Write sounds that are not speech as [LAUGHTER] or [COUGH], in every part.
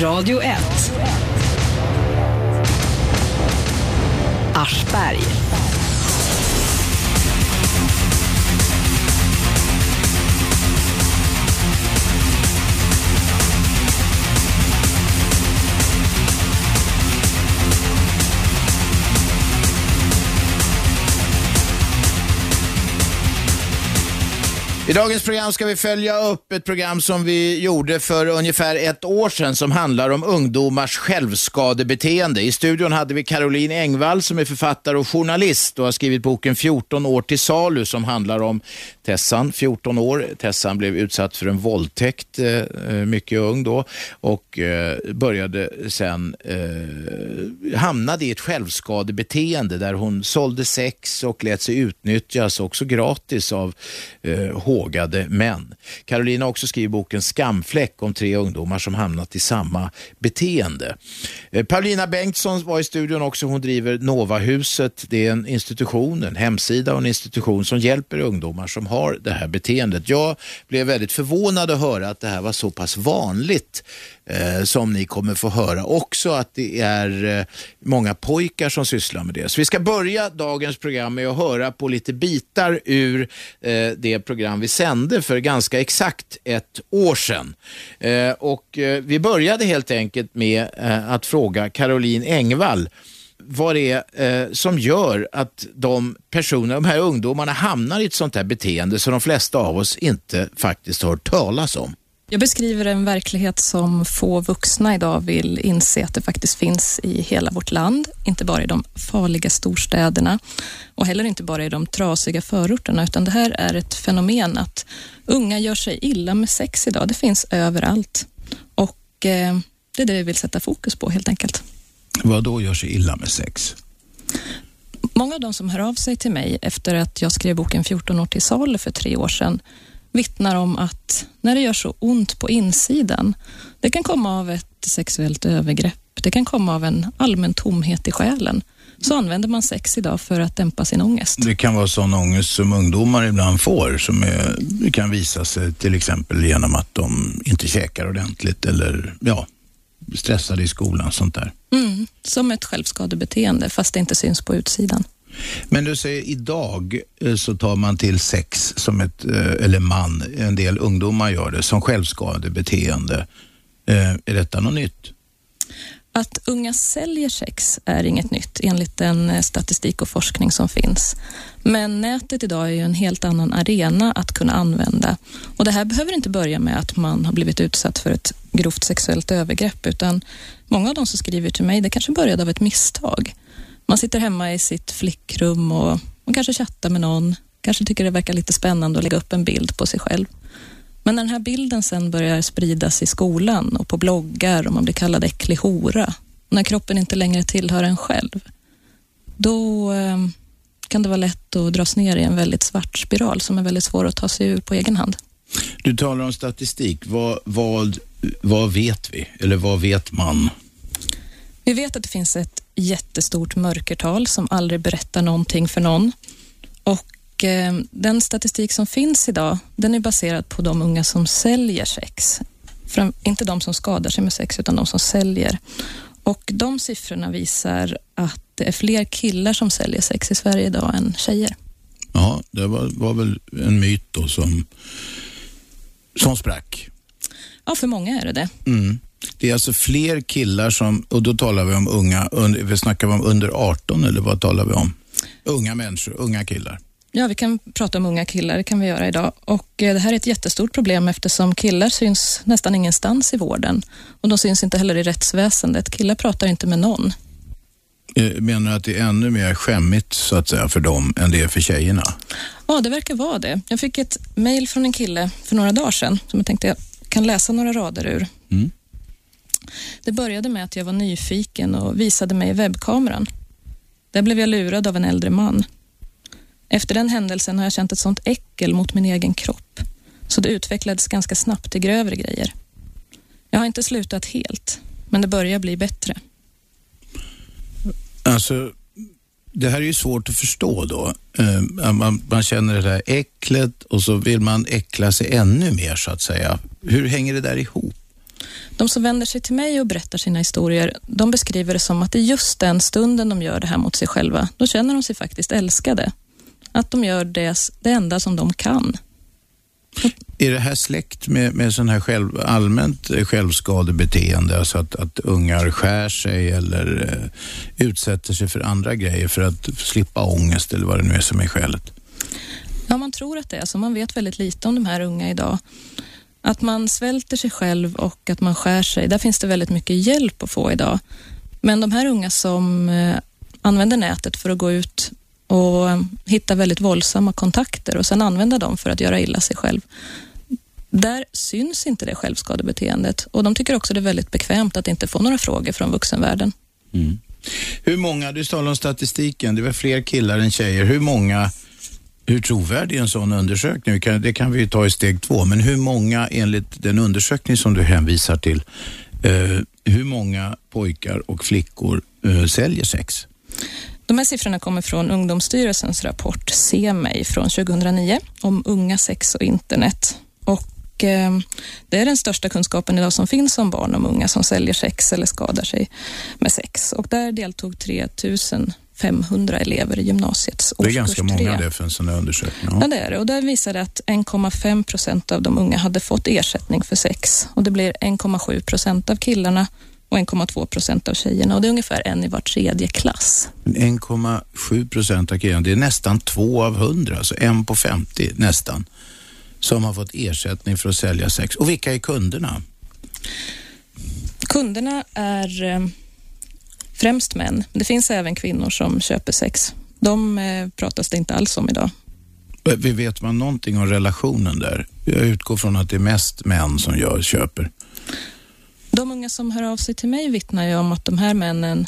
Radio 1. Aschberg. I dagens program ska vi följa upp ett program som vi gjorde för ungefär ett år sedan som handlar om ungdomars självskadebeteende. I studion hade vi Caroline Engvall som är författare och journalist och har skrivit boken 14 år till salu som handlar om Tessan, 14 år. Tessan blev utsatt för en våldtäkt, eh, eh, mycket ung då, och eh, började sen, eh, hamnade i ett självskadebeteende där hon sålde sex och lät sig utnyttjas också gratis av eh, vågade män. Carolina har också skrivit boken Skamfläck om tre ungdomar som hamnat i samma beteende. Eh, Paulina Bengtsson var i studion också. Hon driver Novahuset. Det är en institution, en hemsida och en institution som hjälper ungdomar som har det här beteendet. Jag blev väldigt förvånad att höra att det här var så pass vanligt eh, som ni kommer få höra. Också att det är eh, många pojkar som sysslar med det. Så vi ska börja dagens program med att höra på lite bitar ur eh, det program vi sände för ganska exakt ett år sedan. Eh, och eh, vi började helt enkelt med eh, att fråga Caroline Engvall vad det är eh, som gör att de personer, de här ungdomarna hamnar i ett sånt här beteende som de flesta av oss inte faktiskt har hört talas om. Jag beskriver en verklighet som få vuxna idag vill inse att det faktiskt finns i hela vårt land, inte bara i de farliga storstäderna och heller inte bara i de trasiga förorterna, utan det här är ett fenomen att unga gör sig illa med sex idag. Det finns överallt och eh, det är det vi vill sätta fokus på helt enkelt. Vad då gör sig illa med sex? Många av de som hör av sig till mig efter att jag skrev boken 14 år till salu för tre år sedan vittnar om att när det gör så ont på insidan, det kan komma av ett sexuellt övergrepp, det kan komma av en allmän tomhet i själen, så använder man sex idag för att dämpa sin ångest. Det kan vara sån ångest som ungdomar ibland får, som är, kan visa sig till exempel genom att de inte käkar ordentligt eller ja, stressade i skolan, sånt där. Mm, som ett självskadebeteende, fast det inte syns på utsidan. Men du säger idag eh, så tar man till sex som ett, eh, eller man, en del ungdomar gör det, som självskadebeteende. Eh, är detta något nytt? Att unga säljer sex är inget nytt enligt den statistik och forskning som finns. Men nätet idag är ju en helt annan arena att kunna använda. Och det här behöver inte börja med att man har blivit utsatt för ett grovt sexuellt övergrepp, utan många av de som skriver till mig, det kanske började av ett misstag. Man sitter hemma i sitt flickrum och man kanske chattar med någon, kanske tycker det verkar lite spännande att lägga upp en bild på sig själv. Men när den här bilden sen börjar spridas i skolan och på bloggar och man blir kallad äcklig hora, när kroppen inte längre tillhör en själv, då eh, kan det vara lätt att dras ner i en väldigt svart spiral som är väldigt svår att ta sig ur på egen hand. Du talar om statistik. Vad, vad, vad vet vi? Eller vad vet man? Vi vet att det finns ett jättestort mörkertal som aldrig berättar någonting för någon. Och eh, den statistik som finns idag, den är baserad på de unga som säljer sex. Fram, inte de som skadar sig med sex, utan de som säljer. Och de siffrorna visar att det är fler killar som säljer sex i Sverige idag än tjejer. Ja, det var, var väl en myt då som, som sprack. Ja, för många är det det. Mm. Det är alltså fler killar som, och då talar vi om unga, vi snackar om under 18 eller vad talar vi om? Unga människor, unga killar. Ja, vi kan prata om unga killar, det kan vi göra idag. Och eh, det här är ett jättestort problem eftersom killar syns nästan ingenstans i vården. Och de syns inte heller i rättsväsendet. Killar pratar inte med någon. Eh, menar du att det är ännu mer skämmigt så att säga för dem än det är för tjejerna? Ja, det verkar vara det. Jag fick ett mejl från en kille för några dagar sedan som jag tänkte jag kan läsa några rader ur. Mm. Det började med att jag var nyfiken och visade mig webbkameran. Där blev jag lurad av en äldre man. Efter den händelsen har jag känt ett sånt äckel mot min egen kropp, så det utvecklades ganska snabbt till grövre grejer. Jag har inte slutat helt, men det börjar bli bättre. Alltså, det här är ju svårt att förstå då. Eh, man, man, känner det där äcklet och så vill man äckla sig ännu mer så att säga. Hur hänger det där ihop? De som vänder sig till mig och berättar sina historier, de beskriver det som att det är just den stunden de gör det här mot sig själva, då känner de sig faktiskt älskade. Att de gör det, det enda som de kan. Är det här släkt med, med sån här själv, allmänt självskadebeteende, alltså att, att ungar skär sig eller eh, utsätter sig för andra grejer för att slippa ångest eller vad det nu är som är skälet? Ja, man tror att det är så. Man vet väldigt lite om de här unga idag. Att man svälter sig själv och att man skär sig, där finns det väldigt mycket hjälp att få idag. Men de här unga som eh, använder nätet för att gå ut och eh, hitta väldigt våldsamma kontakter och sen använda dem för att göra illa sig själv. Där syns inte det självskadebeteendet och de tycker också det är väldigt bekvämt att inte få några frågor från vuxenvärlden. Mm. Hur många, du talar om statistiken, det var fler killar än tjejer. Hur många hur trovärdig en sån undersökning, det kan vi ta i steg två, men hur många enligt den undersökning som du hänvisar till, eh, hur många pojkar och flickor eh, säljer sex? De här siffrorna kommer från Ungdomsstyrelsens rapport Se mig från 2009 om unga, sex och internet. Och eh, det är den största kunskapen idag som finns om barn och unga som säljer sex eller skadar sig med sex. Och där deltog 3000 500 elever i gymnasiets årskurs 3. Det är ganska många det för en sån här undersökning. Ja. ja, det är det. Och där visade att 1,5 procent av de unga hade fått ersättning för sex. Och det blir 1,7 procent av killarna och 1,2 procent av tjejerna. Och det är ungefär en i var tredje klass. 1,7 procent av killarna, det är nästan två av hundra, alltså en på 50 nästan, som har fått ersättning för att sälja sex. Och vilka är kunderna? Kunderna är eh, främst män. Det finns även kvinnor som köper sex. De eh, pratas det inte alls om idag. Vi vet man någonting om relationen där? Jag utgår från att det är mest män som gör, köper. De unga som hör av sig till mig vittnar ju om att de här männen,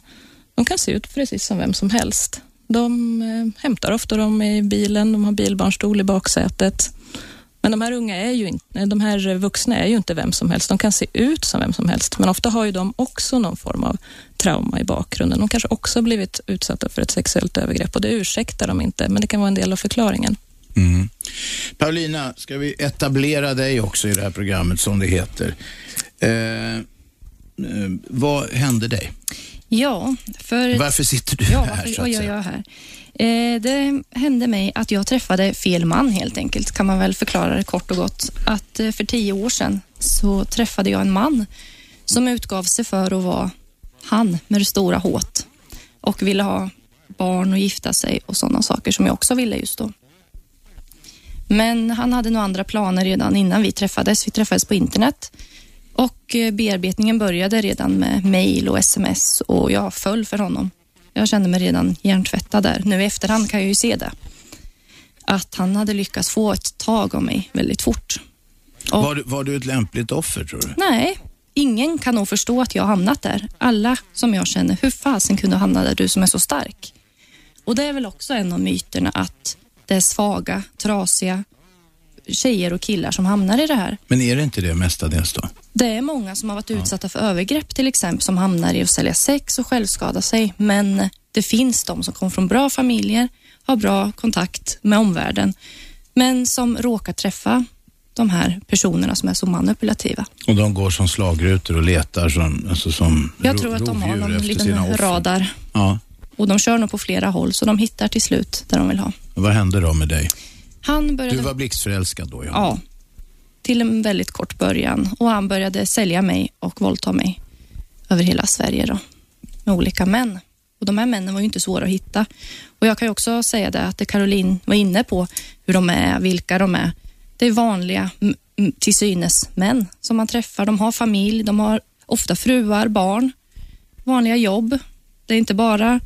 de kan se ut precis som vem som helst. De eh, hämtar ofta dem i bilen, de har bilbarnstol i baksätet. Men de här unga är ju de här vuxna är ju inte vem som helst. De kan se ut som vem som helst, men ofta har ju de också någon form av trauma i bakgrunden. De kanske också blivit utsatta för ett sexuellt övergrepp och det ursäktar de inte, men det kan vara en del av förklaringen. Mm. Paulina, ska vi etablera dig också i det här programmet som det heter. Eh, eh, vad hände dig? Ja, för... Varför sitter du ja, här? Varför, vad gör jag här? Eh, det hände mig att jag träffade fel man helt enkelt, kan man väl förklara det kort och gott. Att eh, för tio år sedan så träffade jag en man som utgav sig för att vara han med det stora håt och ville ha barn och gifta sig och sådana saker som jag också ville just då. Men han hade nog andra planer redan innan vi träffades. Vi träffades på internet och eh, bearbetningen började redan med mail och sms och jag föll för honom. Jag kände mig redan hjärntvättad där. Nu i efterhand kan jag ju se det. Att han hade lyckats få ett tag av mig väldigt fort. Och, var, du, var du ett lämpligt offer tror du? Nej, ingen kan nog förstå att jag hamnat där. Alla som jag känner, hur fasen kunde du hamna där, du som är så stark? Och det är väl också en av myterna att det är svaga, trasiga tjejer och killar som hamnar i det här. Men är det inte det mestadels då? Det är många som har varit utsatta för övergrepp till exempel som hamnar i att sälja sex och självskada sig. Men det finns de som kommer från bra familjer, har bra kontakt med omvärlden, men som råkar träffa de här personerna som är så manipulativa. Och de går som slagrutor och letar som, alltså som Jag tror att de har någon liten radar. Ja. Och de kör nog på flera håll, så de hittar till slut där de vill ha. Vad hände då med dig? Han började... Du var blixtförälskad då? Ja. ja, till en väldigt kort början. Och han började sälja mig och våldta mig över hela Sverige då, med olika män. Och De här männen var ju inte svåra att hitta. Och Jag kan också säga det att det Caroline var inne på, hur de är, vilka de är. Det är vanliga, till synes, män som man träffar. De har familj, de har ofta fruar, barn, vanliga jobb. Det är inte bara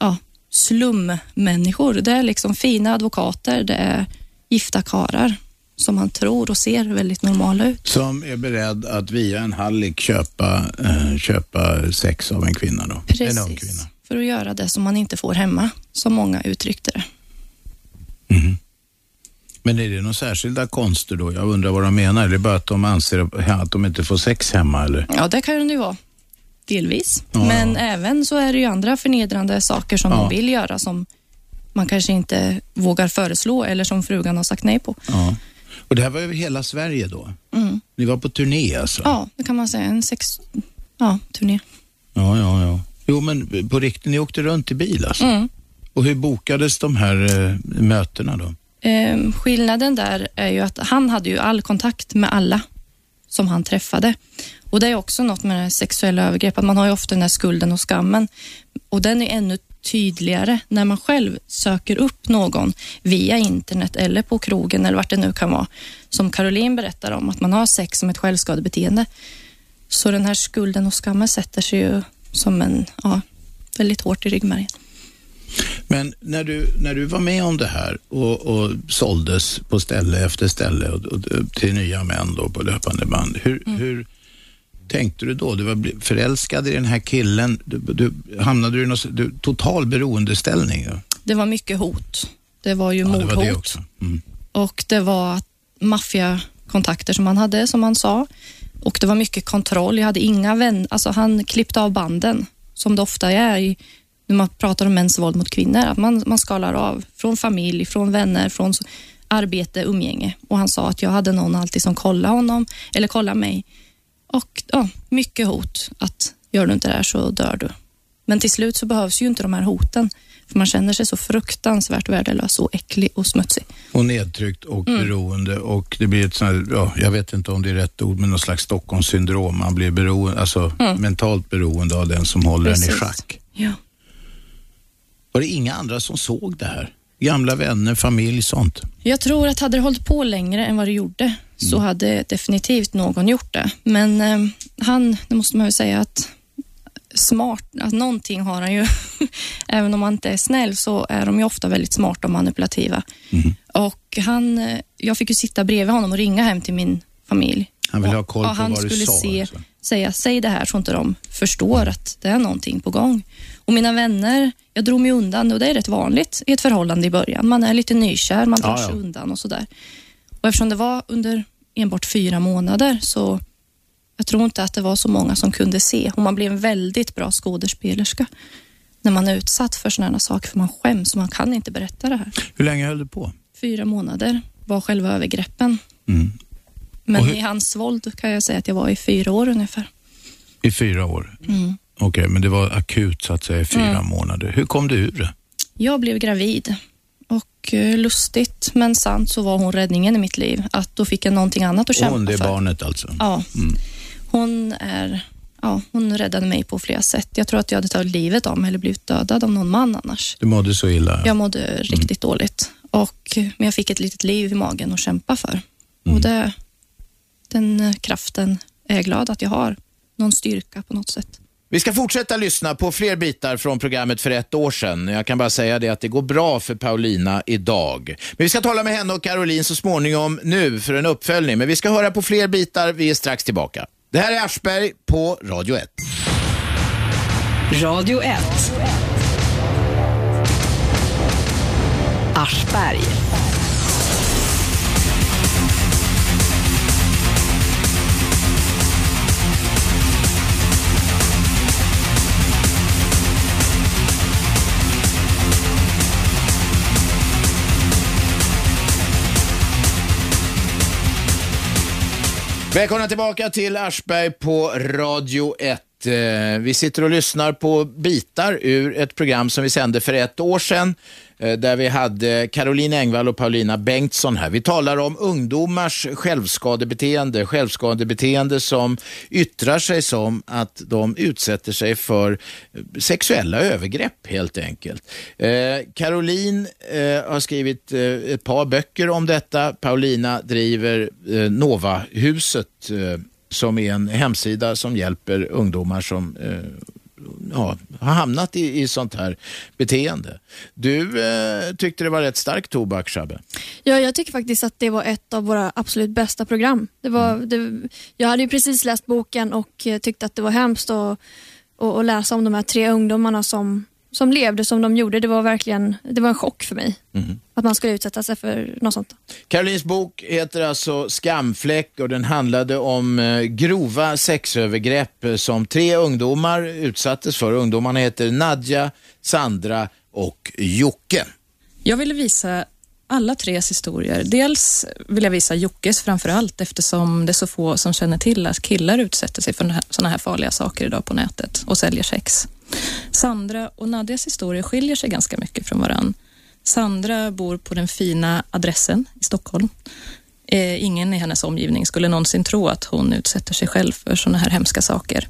ja, slummänniskor. Det är liksom fina advokater, det är gifta karar som man tror och ser väldigt normala ut. Som är beredd att via en hallick köpa, äh, köpa sex av en kvinna då? Precis, en ung kvinna. för att göra det som man inte får hemma, som många uttryckte det. Mm. Men är det några särskilda konster då? Jag undrar vad de menar. Är det bara att de anser att de inte får sex hemma eller? Ja, det kan det ju vara. Delvis. Ja, Men ja. även så är det ju andra förnedrande saker som ja. de vill göra som man kanske inte vågar föreslå eller som frugan har sagt nej på. Ja. Och det här var över hela Sverige då? Mm. Ni var på turné alltså? Ja, det kan man säga. En sex... Ja, turné. Ja, ja, ja. Jo, men på riktigt, ni åkte runt i bil alltså? Mm. Och hur bokades de här eh, mötena då? Eh, skillnaden där är ju att han hade ju all kontakt med alla som han träffade. Och Det är också något med sexuella övergrepp, att man har ju ofta den här skulden och skammen. Och den är ännu tydligare när man själv söker upp någon via internet eller på krogen eller vart det nu kan vara. Som Caroline berättar om, att man har sex som ett självskadebeteende. Så den här skulden och skammen sätter sig ju som en, ja, väldigt hårt i ryggmärgen. Men när du, när du var med om det här och, och såldes på ställe efter ställe och, och, till nya män då på löpande band, hur, mm. hur tänkte du då? Du var förälskad i den här killen. Du, du, hamnade du i någon du, total beroendeställning? Då? Det var mycket hot. Det var ju ja, mordhot. Det var det. Mm. Och det var maffiakontakter som han hade, som han sa. Och det var mycket kontroll. Jag hade inga vänner. Alltså han klippte av banden, som det ofta är i, när man pratar om mäns våld mot kvinnor. Att man, man skalar av från familj, från vänner, från arbete, umgänge. Och han sa att jag hade någon alltid som kollade honom, eller kollade mig. Och ja, mycket hot. Att gör du inte det här så dör du. Men till slut så behövs ju inte de här hoten. För man känner sig så fruktansvärt värdelös och äcklig och smutsig. Och nedtryckt och mm. beroende och det blir ett sånt här, ja, jag vet inte om det är rätt ord, men någon slags Stockholmssyndrom. Man blir beroende, alltså mm. mentalt beroende av den som håller Precis. en i schack. Ja. Var det inga andra som såg det här? Gamla vänner, familj, sånt? Jag tror att hade det hållit på längre än vad det gjorde så mm. hade definitivt någon gjort det. Men eh, han, det måste man ju säga att smart, att någonting har han ju. [LAUGHS] Även om han inte är snäll så är de ju ofta väldigt smarta och manipulativa. Mm. Och han, eh, jag fick ju sitta bredvid honom och ringa hem till min familj. Han ville ha koll på vad du skulle sa? Se, alltså. Säga, säg det här så inte de förstår att det är någonting på gång. Och mina vänner, jag drog mig undan och det är rätt vanligt i ett förhållande i början. Man är lite nykär, man drar ja, sig ja. undan och sådär. Och eftersom det var under enbart fyra månader så jag tror inte att det var så många som kunde se och man blir en väldigt bra skådespelerska när man är utsatt för sådana saker för man skäms och man kan inte berätta det här. Hur länge höll du på? Fyra månader var själva övergreppen. Mm. Men hur... i hans våld kan jag säga att jag var i fyra år ungefär. I fyra år? Mm. Okej, okay, men det var akut så att säga i fyra mm. månader. Hur kom du ur det? Jag blev gravid och eh, lustigt men sant så var hon räddningen i mitt liv. Att då fick jag någonting annat att kämpa för. Hon, det är barnet alltså? Ja. Mm. Hon, är, ja. Hon räddade mig på flera sätt. Jag tror att jag hade tagit livet av mig eller blivit dödad av någon man annars. Du mådde så illa? Jag mådde mm. riktigt dåligt. Och, men jag fick ett litet liv i magen att kämpa för. Mm. Och det, Den kraften är jag glad att jag har. Någon styrka på något sätt. Vi ska fortsätta lyssna på fler bitar från programmet för ett år sedan. Jag kan bara säga det att det går bra för Paulina idag. Men vi ska tala med henne och Caroline så småningom nu för en uppföljning. Men vi ska höra på fler bitar. Vi är strax tillbaka. Det här är Aschberg på Radio 1. Radio 1. Aschberg. Välkomna tillbaka till Aschberg på Radio 1. Eh, vi sitter och lyssnar på bitar ur ett program som vi sände för ett år sedan Eh, där vi hade Caroline Engvall och Paulina Bengtsson här. Vi talar om ungdomars självskadebeteende, självskadebeteende som yttrar sig som att de utsätter sig för eh, sexuella övergrepp helt enkelt. Eh, Caroline eh, har skrivit eh, ett par böcker om detta. Paulina driver Nova-huset som är en hemsida som hjälper ungdomar som ja, har hamnat i, i sånt här beteende. Du eh, tyckte det var rätt stark tobak, Shabbe. Ja, jag tycker faktiskt att det var ett av våra absolut bästa program. Det var, mm. det, jag hade ju precis läst boken och eh, tyckte att det var hemskt att, att, att läsa om de här tre ungdomarna som som levde som de gjorde, det var verkligen det var en chock för mig. Mm. Att man skulle utsätta sig för något sånt. Karolins bok heter alltså Skamfläck och den handlade om eh, grova sexövergrepp eh, som tre ungdomar utsattes för. Ungdomarna heter Nadja, Sandra och Jocke. Jag ville visa alla tres historier. Dels vill jag visa Jockes framför allt eftersom det är så få som känner till att killar utsätter sig för sådana här farliga saker idag på nätet och säljer sex. Sandra och Nadias historier skiljer sig ganska mycket från varann. Sandra bor på den fina adressen i Stockholm. Eh, ingen i hennes omgivning skulle någonsin tro att hon utsätter sig själv för sådana här hemska saker.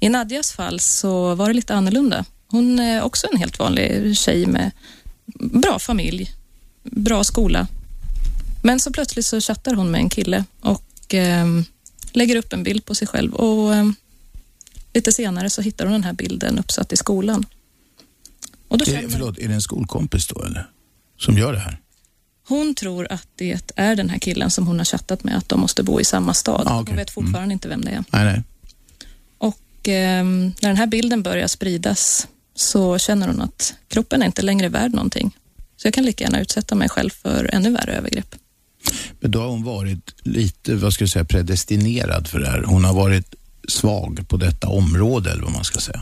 I Nadjas fall så var det lite annorlunda. Hon är också en helt vanlig tjej med bra familj, bra skola. Men så plötsligt så chattar hon med en kille och eh, lägger upp en bild på sig själv och eh, lite senare så hittar hon den här bilden uppsatt i skolan. Och då är, känner... Förlåt, är det en skolkompis då eller? Som gör det här? Hon tror att det är den här killen som hon har chattat med, att de måste bo i samma stad. Ah, okay. Hon vet fortfarande mm. inte vem det är. Nej, nej. Och eh, när den här bilden börjar spridas så känner hon att kroppen är inte längre värd någonting. Så jag kan lika gärna utsätta mig själv för ännu värre övergrepp. Men då har hon varit lite, vad ska jag säga, predestinerad för det här. Hon har varit svag på detta område, eller vad man ska säga.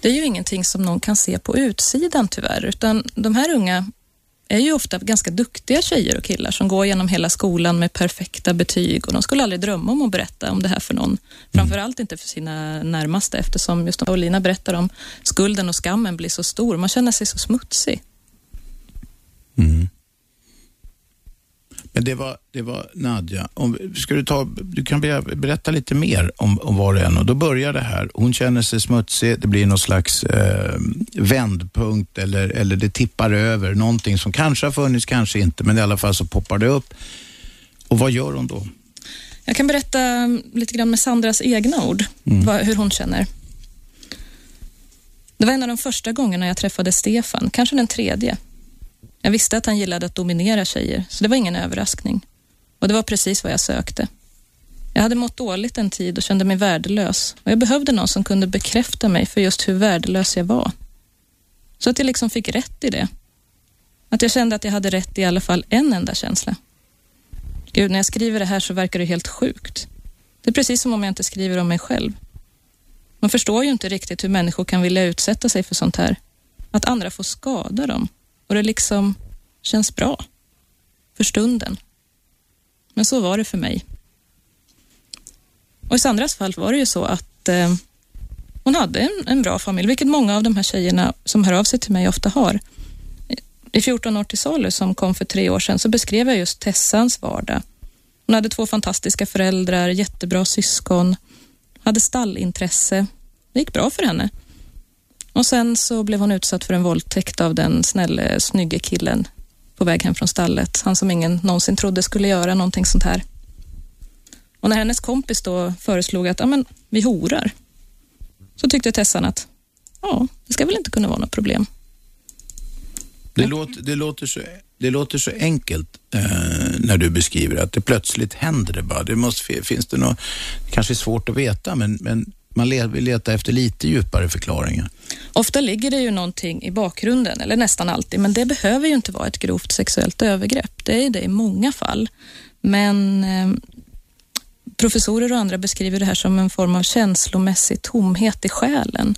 Det är ju ingenting som någon kan se på utsidan tyvärr, utan de här unga är ju ofta ganska duktiga tjejer och killar som går genom hela skolan med perfekta betyg och de skulle aldrig drömma om att berätta om det här för någon. Mm. Framförallt inte för sina närmaste eftersom just Paulina berättar om skulden och skammen blir så stor. Man känner sig så smutsig. Mm. Det var, det var Nadja. Om, ska du, ta, du kan berätta lite mer om, om var och en. Och då börjar det här. Hon känner sig smutsig. Det blir någon slags eh, vändpunkt eller, eller det tippar över. Någonting som kanske har funnits, kanske inte. Men i alla fall så poppar det upp. Och vad gör hon då? Jag kan berätta lite grann med Sandras egna ord, mm. vad, hur hon känner. Det var en av de första gångerna jag träffade Stefan, kanske den tredje. Jag visste att han gillade att dominera tjejer, så det var ingen överraskning. Och det var precis vad jag sökte. Jag hade mått dåligt en tid och kände mig värdelös och jag behövde någon som kunde bekräfta mig för just hur värdelös jag var. Så att jag liksom fick rätt i det. Att jag kände att jag hade rätt i alla fall en enda känsla. Gud, när jag skriver det här så verkar det helt sjukt. Det är precis som om jag inte skriver om mig själv. Man förstår ju inte riktigt hur människor kan vilja utsätta sig för sånt här. Att andra får skada dem och det liksom känns bra för stunden. Men så var det för mig. Och i Sandras fall var det ju så att eh, hon hade en, en, bra familj, vilket många av de här tjejerna som hör av sig till mig ofta har. I 14 år till salu som kom för tre år sedan så beskrev jag just Tessans vardag. Hon hade två fantastiska föräldrar, jättebra syskon, hade stallintresse. Det gick bra för henne. Och sen så blev hon utsatt för en våldtäkt av den snälle, snygge killen på väg hem från stallet. Han som ingen någonsin trodde skulle göra någonting sånt här. Och när hennes kompis då föreslog att ja, men, vi horar, så tyckte Tessan att ja, det ska väl inte kunna vara något problem. Det, låter, det, låter, så, det låter så enkelt eh, när du beskriver att det plötsligt händer det bara. Det måste, finns det något, det kanske är svårt att veta, men, men man vill leta efter lite djupare förklaringar. Ofta ligger det ju någonting i bakgrunden, eller nästan alltid, men det behöver ju inte vara ett grovt sexuellt övergrepp. Det är det i många fall. Men eh, professorer och andra beskriver det här som en form av känslomässig tomhet i själen.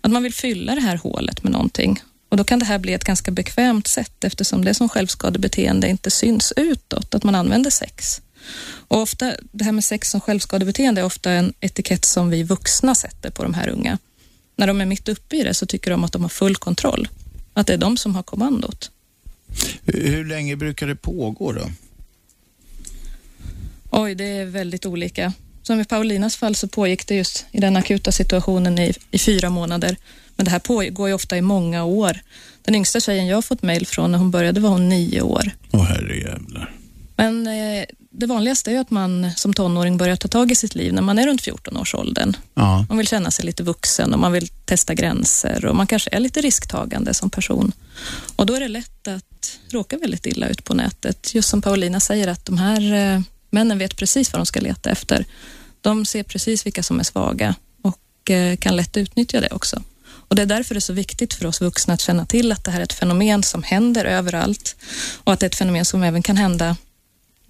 Att man vill fylla det här hålet med någonting. Och Då kan det här bli ett ganska bekvämt sätt eftersom det som självskadebeteende inte syns utåt, att man använder sex. Och ofta, det här med sex som självskadebeteende är ofta en etikett som vi vuxna sätter på de här unga. När de är mitt uppe i det så tycker de att de har full kontroll. Att det är de som har kommandot. Hur länge brukar det pågå då? Oj, det är väldigt olika. Som i Paulinas fall så pågick det just i den akuta situationen i, i fyra månader. Men det här pågår ju ofta i många år. Den yngsta tjejen jag har fått mejl från när hon började var hon nio år. Åh herrejävlar. Men eh, det vanligaste är att man som tonåring börjar ta tag i sitt liv när man är runt 14-årsåldern. Ja. Man vill känna sig lite vuxen och man vill testa gränser och man kanske är lite risktagande som person. Och då är det lätt att råka väldigt illa ut på nätet. Just som Paulina säger att de här eh, männen vet precis vad de ska leta efter. De ser precis vilka som är svaga och eh, kan lätt utnyttja det också. Och Det är därför det är så viktigt för oss vuxna att känna till att det här är ett fenomen som händer överallt och att det är ett fenomen som även kan hända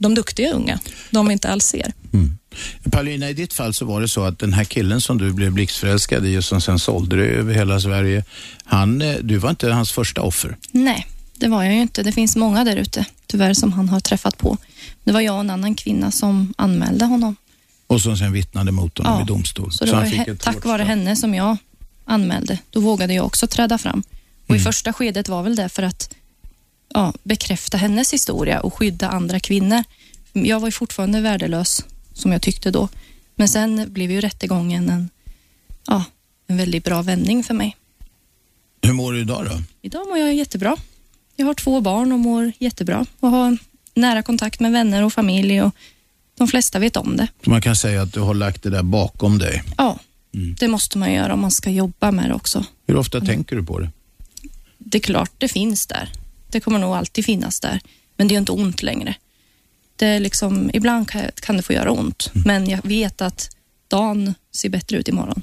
de duktiga unga, de vi inte alls ser. Mm. Paulina, i ditt fall så var det så att den här killen som du blev blixtförälskad i och som sen sålde dig över hela Sverige, han, eh, du var inte hans första offer? Nej, det var jag ju inte. Det finns många där ute, tyvärr, som han har träffat på. Det var jag och en annan kvinna som anmälde honom. Och som sen vittnade mot honom Ja, i domstol. Så det han var fick he- ett tack vare henne som jag anmälde. Då vågade jag också träda fram. Och Mm. I första skedet var väl det för att ja, bekräfta hennes historia och skydda andra kvinnor. Jag var ju fortfarande värdelös, som jag tyckte då. Men sen blev ju rättegången en, ja, en väldigt bra vändning för mig. Hur mår du idag då? Idag mår jag jättebra. Jag har två barn och mår jättebra och har nära kontakt med vänner och familj och de flesta vet om det. Man kan säga att du har lagt det där bakom dig. Ja, Mm. det måste man göra om man ska jobba med det också. Hur ofta tänker du på det? Det är klart det finns där. Det kommer nog alltid finnas där. Men det är inte ont längre. Det är liksom, ibland kan, kan det få göra ont, men jag vet att dagen ser bättre ut imorgon.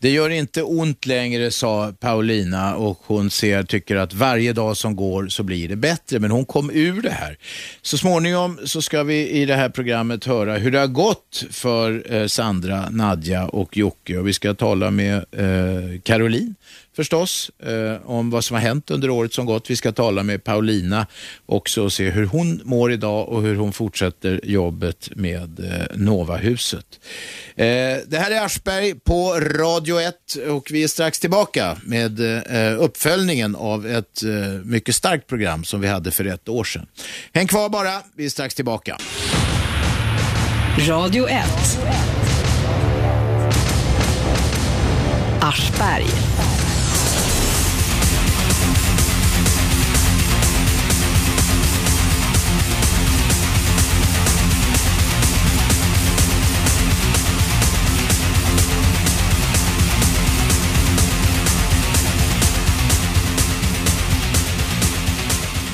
Det gör inte ont längre, sa Paulina och hon ser, tycker att varje dag som går så blir det bättre. Men hon kom ur det här. Så småningom så ska vi i det här programmet höra hur det har gått för eh, Sandra, Nadja och Jocke. Och vi ska tala med eh, Caroline förstås eh, om vad som har hänt under året som gått. Vi ska tala med Paulina också och se hur hon mår idag och hur hon fortsätter jobbet med eh, Novahuset. Eh, det här är Aschberg på Radio 1 och vi är strax tillbaka med eh, uppföljningen av ett eh, mycket starkt program som vi hade för ett år sedan. Häng kvar bara, vi är strax tillbaka. Radio 1. Aschberg.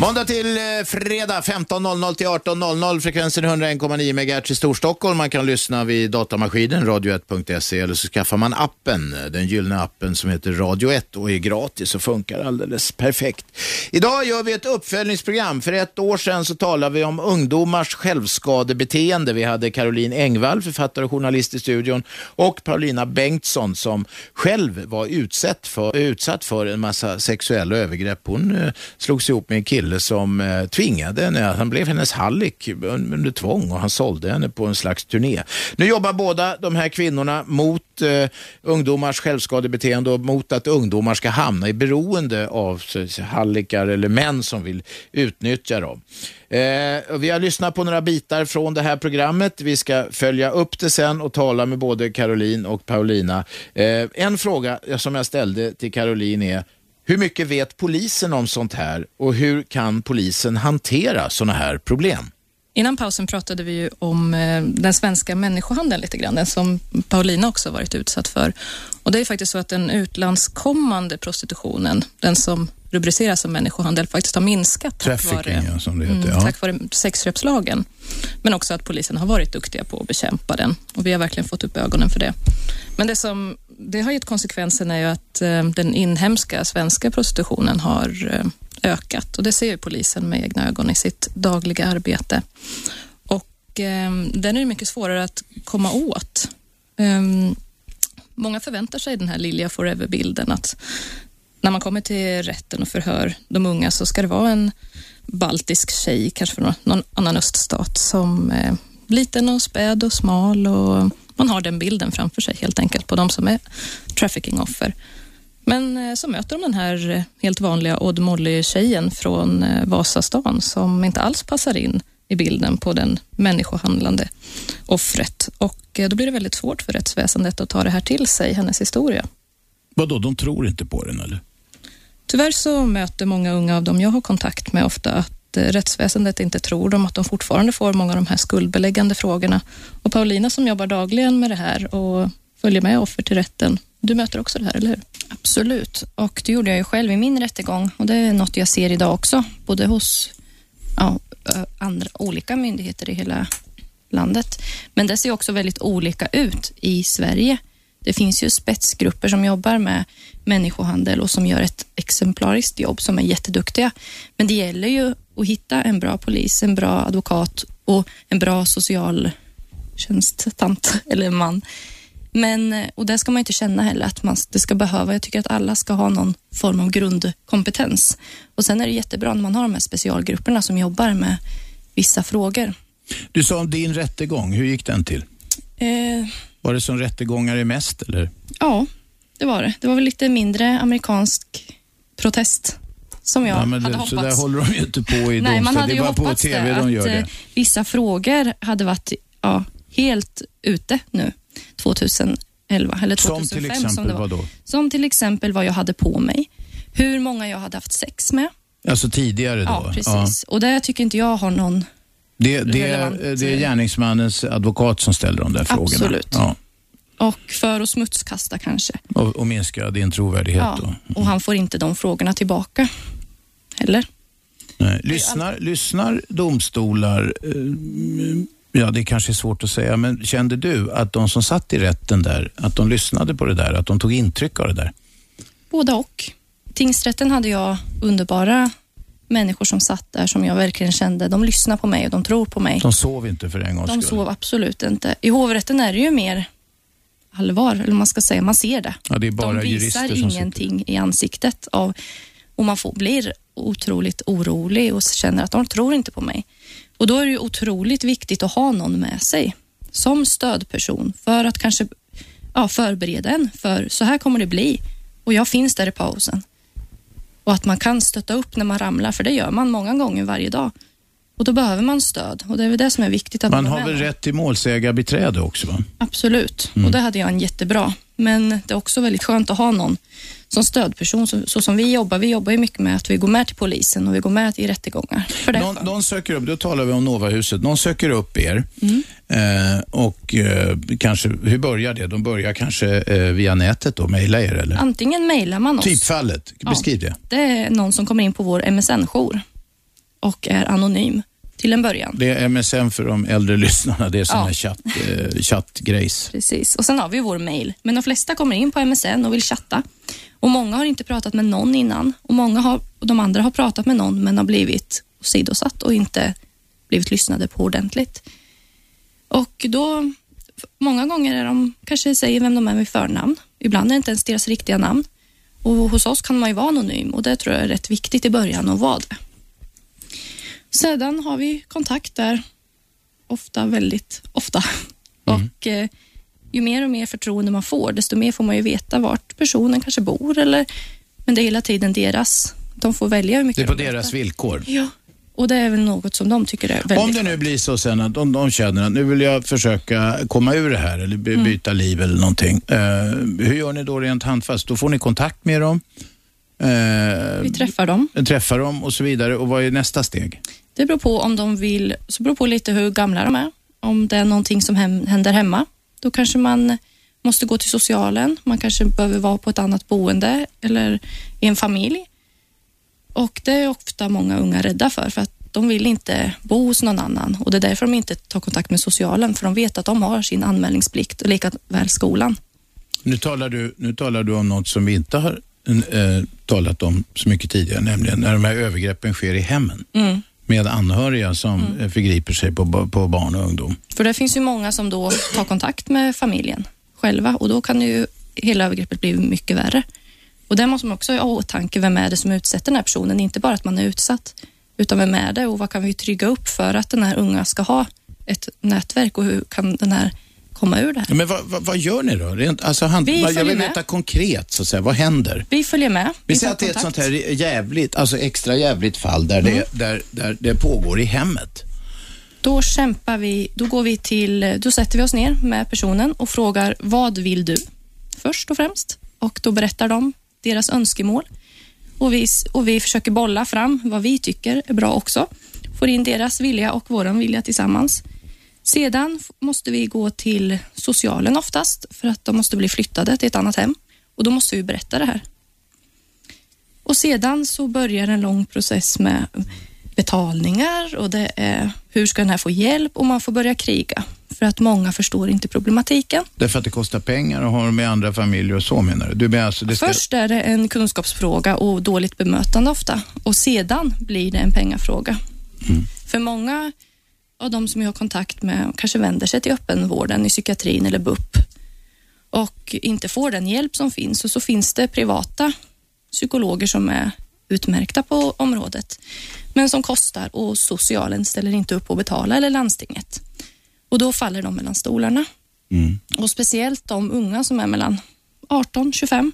Måndag till eh, fredag 15.00 till 18.00 frekvensen 101,9 MHz i Storstockholm. Man kan lyssna vid datamaskinen radio1.se eller så skaffar man appen, eh, den gyllene appen som heter Radio 1 och är gratis och funkar alldeles perfekt. Idag gör vi ett uppföljningsprogram. För ett år sedan så talade vi om ungdomars självskadebeteende. Vi hade Caroline Engvall, författare och journalist i studion och Paulina Bengtsson som själv var utsatt för, utsatt för en massa sexuella övergrepp. Hon eh, slogs ihop med en kille som eh, tvingade henne, han blev hennes hallick under tvång och han sålde henne på en slags turné. Nu jobbar båda de här kvinnorna mot eh, ungdomars självskadebeteende och mot att ungdomar ska hamna i beroende av hallickar eller män som vill utnyttja dem. Eh, vi har lyssnat på några bitar från det här programmet. Vi ska följa upp det sen och tala med både Caroline och Paulina. Eh, en fråga som jag ställde till Caroline är hur mycket vet polisen om sånt här och hur kan polisen hantera sådana här problem? Innan pausen pratade vi ju om eh, den svenska människohandeln lite grann, den som Paulina också varit utsatt för. Och Det är faktiskt så att den utlandskommande prostitutionen, den som rubriceras som människohandel, faktiskt har minskat. tack vare- ja, som det heter. Mm, ja. Tack vare sexköpslagen. Men också att polisen har varit duktiga på att bekämpa den och vi har verkligen fått upp ögonen för det. Men det som det har gett konsekvensen är ju att eh, den inhemska svenska prostitutionen har eh, ökat och det ser ju polisen med egna ögon i sitt dagliga arbete. Och ehm, den är mycket svårare att komma åt. Ehm, många förväntar sig den här Lilja Forever-bilden att när man kommer till rätten och förhör de unga så ska det vara en baltisk tjej, kanske från någon annan öststat, som är liten och späd och smal och man har den bilden framför sig helt enkelt på de som är traffickingoffer. Men eh, så möter de den här eh, helt vanliga Odd Molly-tjejen från eh, Vasastan som inte alls passar in i bilden på den människohandlande offret. Och då blir det väldigt svårt för rättsväsendet att ta det här till sig, hennes historia. Vadå, de tror inte på den eller? Tyvärr så möter många unga av dem jag har kontakt med ofta att Eh, rättsväsendet inte tror dem, att de fortfarande får många av de här skuldbeläggande frågorna. Och Paulina som jobbar dagligen med det här och följer med offer till rätten, du möter också det här, eller hur? Absolut, och det gjorde jag ju själv i min rättegång och det är något jag ser idag också, både hos ja, eh, andra olika myndigheter i hela landet. Men det ser också väldigt olika ut i Sverige. Det finns ju spetsgrupper som jobbar med människohandel och som gör ett exemplariskt jobb som är jätteduktiga. Men det gäller ju att hitta en bra polis, en bra advokat och en bra socialtjänsttant [LAUGHS] eller man Men, och det ska man inte känna heller att man, det ska behöva. Jag tycker att alla ska ha någon form av grundkompetens. Och Sen är det jättebra när man har de här specialgrupperna som jobbar med vissa frågor. Du sa om din rättegång, hur gick den till? Eh, Var det som rättegångar är mest eller? ja, det var det. Det var väl lite mindre amerikansk protest som jag Ja, men hade hoppats. så där håller de ju inte på i Nej, man domstol. hade Det är bara på TV det, de gör det. eh, vissa frågor hade varit ja, helt ute nu 2011 eller 2005. Som till som, exempel det var. vad då? som till exempel vad jag hade på mig, hur många jag hade haft sex med. Alltså tidigare då? Ja, precis. Och det tycker inte jag har någon... Det, det, Relevant. det är gärningsmannens advokat som ställer de där frågorna? Absolut. Ja, Och för att smutskasta kanske. och, och minska din trovärdighet Ja, då? och han får inte de frågorna tillbaka heller. Nej. Lyssnar, lyssnar domstolar, eh, ja det kanske är svårt att säga, men kände du att de som satt i rätten där, att de lyssnade på det där, att de tog intryck av det där? Både och. Tingsrätten hade jag underbara människor som satt där som jag verkligen kände, de lyssnar på mig och de tror på mig. De sov inte för en gångs De skull. sov absolut inte. I hovrätten är det ju mer allvar, eller man ska säga, man ser det. Ja, det de visar ingenting i ansiktet av, och man får, blir otroligt orolig och känner att de tror inte på mig. Och Då är det ju otroligt viktigt att ha någon med sig som stödperson för att kanske ja, förbereda en för så här kommer det bli och jag finns där i pausen. Och att man kan stötta upp när man ramlar, för det gör man många gånger varje dag. Och Då behöver man stöd och det är väl det som är viktigt. att Man är har väl rätt till målsägarbiträde också? Va? Absolut, Mm. och det hade jag en jättebra. Men det är också väldigt skönt att ha någon som stödperson, så, så som vi jobbar. Vi jobbar ju mycket med att vi går med till polisen och vi går med i rättegångar. För Någon, någon söker upp, då talar vi om Novahuset, någon söker upp er Mm. eh, och eh, kanske, hur börjar det? De börjar kanske eh, via nätet då, mejla er eller? Antingen mejlar man oss. Typfallet, beskriv det. Det är någon som kommer in på vår MSN-jour och är anonym till en början. Det är MSN för de äldre lyssnarna, det är sån Ja. chatt, eh, chattgrejs. Precis. Och Sen har vi vår mejl. Men de flesta kommer in på MSN och vill chatta. Och Många har inte pratat med någon innan och många har, och de andra har pratat med någon men har blivit sidosatt och inte blivit lyssnade på ordentligt. Och då, Många gånger är de kanske säger vem de är med förnamn. Ibland är det inte ens deras riktiga namn. Och Hos oss kan man ju vara anonym och det tror jag är rätt viktigt i början att vara det. Sedan har vi kontakt där, ofta, väldigt ofta. Och eh, ju mer och mer förtroende man får, desto mer får man ju veta vart personen kanske bor. Eller, men det är hela tiden deras. De får välja hur mycket Det är på de deras villkor. Ja, och det är väl något som de tycker är väldigt Om det nu blir så sen att de, de känner att nu vill jag försöka komma ur det här eller by- Mm. byta liv eller någonting. Eh, hur gör ni då rent handfast? Då får ni kontakt med dem, eh, Vi träffar dem. träffar dem och så vidare. Och vad är nästa steg? Det beror på om de vill, så beror på lite hur gamla de är. Om det är någonting som hem, händer hemma, då kanske man måste gå till socialen. Man kanske behöver vara på ett annat boende eller i en familj. Och Det är ofta många unga rädda för, för att de vill inte bo hos någon annan och det är därför de inte tar kontakt med socialen, för de vet att de har sin anmälningsplikt och lika väl skolan. Nu talar du, nu talar du om något som vi inte har eh, talat om så mycket tidigare, nämligen när de här övergreppen sker i hemmen Mm. Med anhöriga som eh, förgriper sig på, på barn och ungdom. För det finns ju många som då tar kontakt med familjen själva och då kan ju hela övergreppet bli mycket värre. Och det måste man också ha i åtanke. Vem är det som utsätter den här personen? Inte bara att man är utsatt, utan vem är det och vad kan vi trygga upp för att den här unga ska ha ett nätverk och hur kan den här komma ur det här? Men vad, vad, vad gör ni då? Rent, alltså, hand, Vi jag vill med. veta konkret, så att säga. vad händer? Vi följer med. Vi tar säger att det är ett sånt här jävligt, alltså extra jävligt fall där, Mm. det, där, där det pågår i hemmet. Då kämpar vi, då går vi till, då sätter vi oss ner med personen och frågar vad vill du? Först och främst. Och då berättar de deras önskemål. Och vi, och vi försöker bolla fram vad vi tycker är bra också. Får in deras vilja och vår vilja tillsammans. Sedan måste vi gå till socialen oftast för att de måste bli flyttade till ett annat hem. Och då måste vi berätta det här. Och sedan så börjar en lång process med betalningar och det är hur ska den här få hjälp och man får börja kriga för att många förstår inte problematiken. Därför att det kostar pengar att ha med andra familjer och så menar du? du menar alltså, ska, Först är det en kunskapsfråga och dåligt bemötande ofta och sedan blir det en pengafråga. För många av de som jag har kontakt med kanske vänder sig till öppenvården i psykiatrin eller BUP och inte får den hjälp som finns. Och så finns det privata psykologer som är utmärkta på området, men som kostar och socialen ställer inte upp och betala eller landstinget. Och då faller de mellan stolarna. Mm. Och speciellt de unga som är mellan 18 25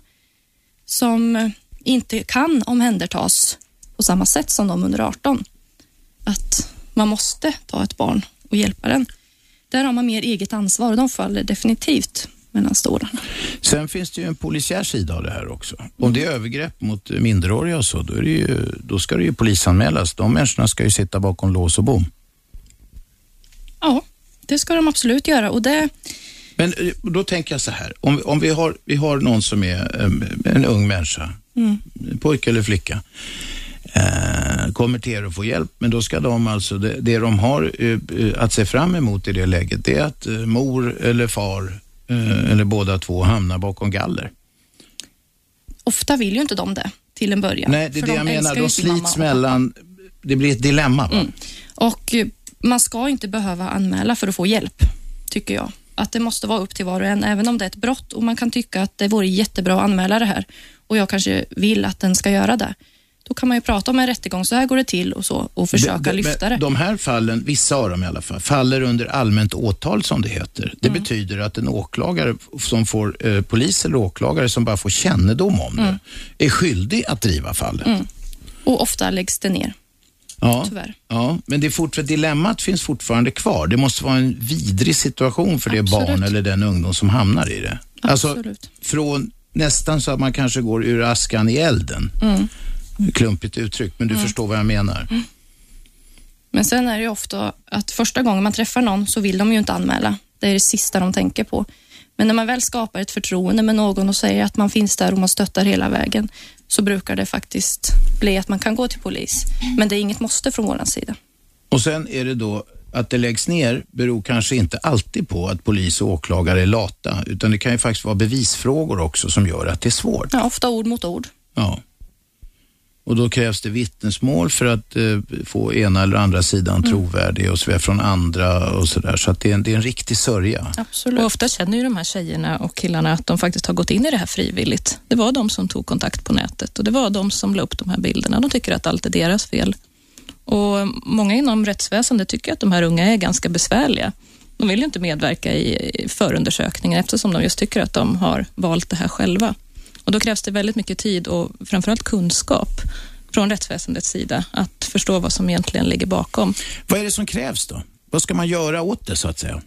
som inte kan omhändertas på samma sätt som de under 18. Att man måste ta ett barn och hjälpa den. Där har man mer eget ansvar och de faller definitivt mellan stolarna. Sen finns det ju en polisiär sida av det här också. Om det är övergrepp mot minderåriga och så, då, är det ju, då ska det ju polisanmälas. De människorna ska ju sitta bakom lås och bom. Ja, det ska de absolut göra och det Men eh, då tänker jag så här, om, om vi, har, vi har någon som är em, en ung människa, pojke eller flicka, eh, kommer till er och får hjälp, men då ska de alltså, det, det de har eh, eh, att se fram emot i det läget, det är att eh, mor eller far eller båda två hamnar bakom galler. ofta vill ju inte de det till en början. Nej, det är det jag menar, de slits mellan, det blir ett dilemma? Mm. Och man ska inte behöva anmäla för att få hjälp, tycker jag. Att det måste vara upp till var och en, även om det är ett brott och man kan tycka att det vore jättebra att anmäla det här och jag kanske vill att den ska göra det. Då kan man ju prata om en rättegång, så här går det till och så och försöka De- de- lyfta det. De här fallen, vissa av dem i alla fall, faller under allmänt åtal som det heter. Det Mm. betyder att en åklagare som får, eh, polis eller åklagare som bara får kännedom om Mm. det, är skyldig att driva fallet. Och ofta läggs det ner, Ja, tyvärr. ja, men det är dilemmat finns fortfarande kvar. Det måste vara en vidrig situation för det Absolut. barn eller den ungdom som hamnar i det. Alltså, Absolut. från nästan så att man kanske går ur askan i elden. Mm. Klumpigt uttryck, men du förstår vad jag menar. Men sen är det ju ofta att första gången man träffar någon så vill de ju inte anmäla. Det är det sista de tänker på. Men när man väl skapar ett förtroende med någon och säger att man finns där och man stöttar hela vägen så brukar det faktiskt bli att man kan gå till polis. Men det är inget måste från vår sida. Och sen är det då att det läggs ner beror kanske inte alltid på att polis och åklagare är lata, utan det kan ju faktiskt vara bevisfrågor också som gör att det är svårt. Ja, ofta ord mot ord. Ja. Och då krävs det vittnesmål för att eh, få ena eller andra sidan trovärdig och så vidare från andra och sådär. Så att det är, en, det är en riktig sörja. Absolut. Och ofta känner ju de här tjejerna och killarna att de faktiskt har gått in i det här frivilligt. Det var de som tog kontakt på nätet och det var de som la upp de här bilderna. De tycker att allt är deras fel. Och många inom rättsväsendet tycker att de här unga är ganska besvärliga. De vill ju inte medverka i förundersökningen eftersom de just tycker att de har valt det här själva. Och då krävs det väldigt mycket tid och framförallt kunskap från rättsväsendets sida att förstå vad som egentligen ligger bakom. Vad är det som krävs då? Vad ska man göra åt det så att säga?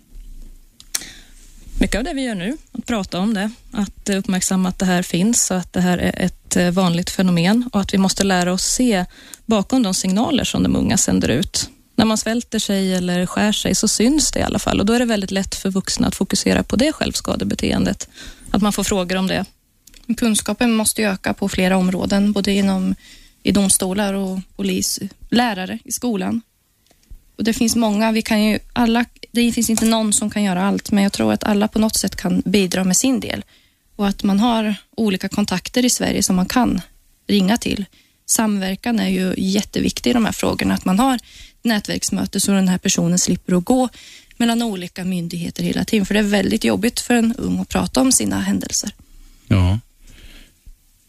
Mycket av det vi gör nu, att prata om det, att uppmärksamma att det här finns och att det här är ett eh, vanligt fenomen och att vi måste lära oss se bakom de signaler som de unga sänder ut. När man svälter sig eller skär sig så syns det i alla fall och då är det väldigt lätt för vuxna att fokusera på det självskadebeteendet. Att man får frågor om det. Kunskapen måste ju öka på flera områden, både inom i domstolar och polis, lärare i skolan. Och det finns många, vi kan ju alla, det finns inte någon som kan göra allt, men jag tror att alla på något sätt kan bidra med sin del. Och att man har olika kontakter i Sverige som man kan ringa till. Samverkan är ju jätteviktig i de här frågorna, att man har nätverksmöte så den här personen slipper att gå mellan olika myndigheter hela tiden, för det är väldigt jobbigt för en ung att prata om sina händelser. Ja.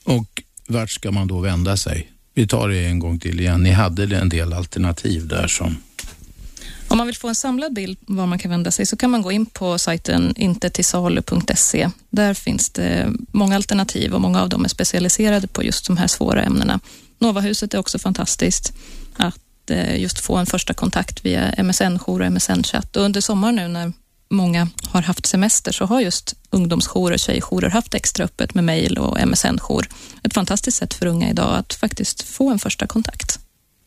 Och vart ska man då vända sig? Vi tar det en gång till igen. Ni hade en del alternativ där som... Om man vill få en samlad bild var man kan vända sig så kan man gå in på sajten intetisalu.se. Där finns det många alternativ och många av dem är specialiserade på just de här svåra ämnena. Novahuset är också fantastiskt att eh, just få en första kontakt via MSN-jour och MSN-chatt. Och under sommaren nu när många har haft semester så har just ungdomsjourer, tjejjourer haft extra öppet med mejl och MSN-jour. Ett fantastiskt sätt för unga idag att faktiskt få en första kontakt.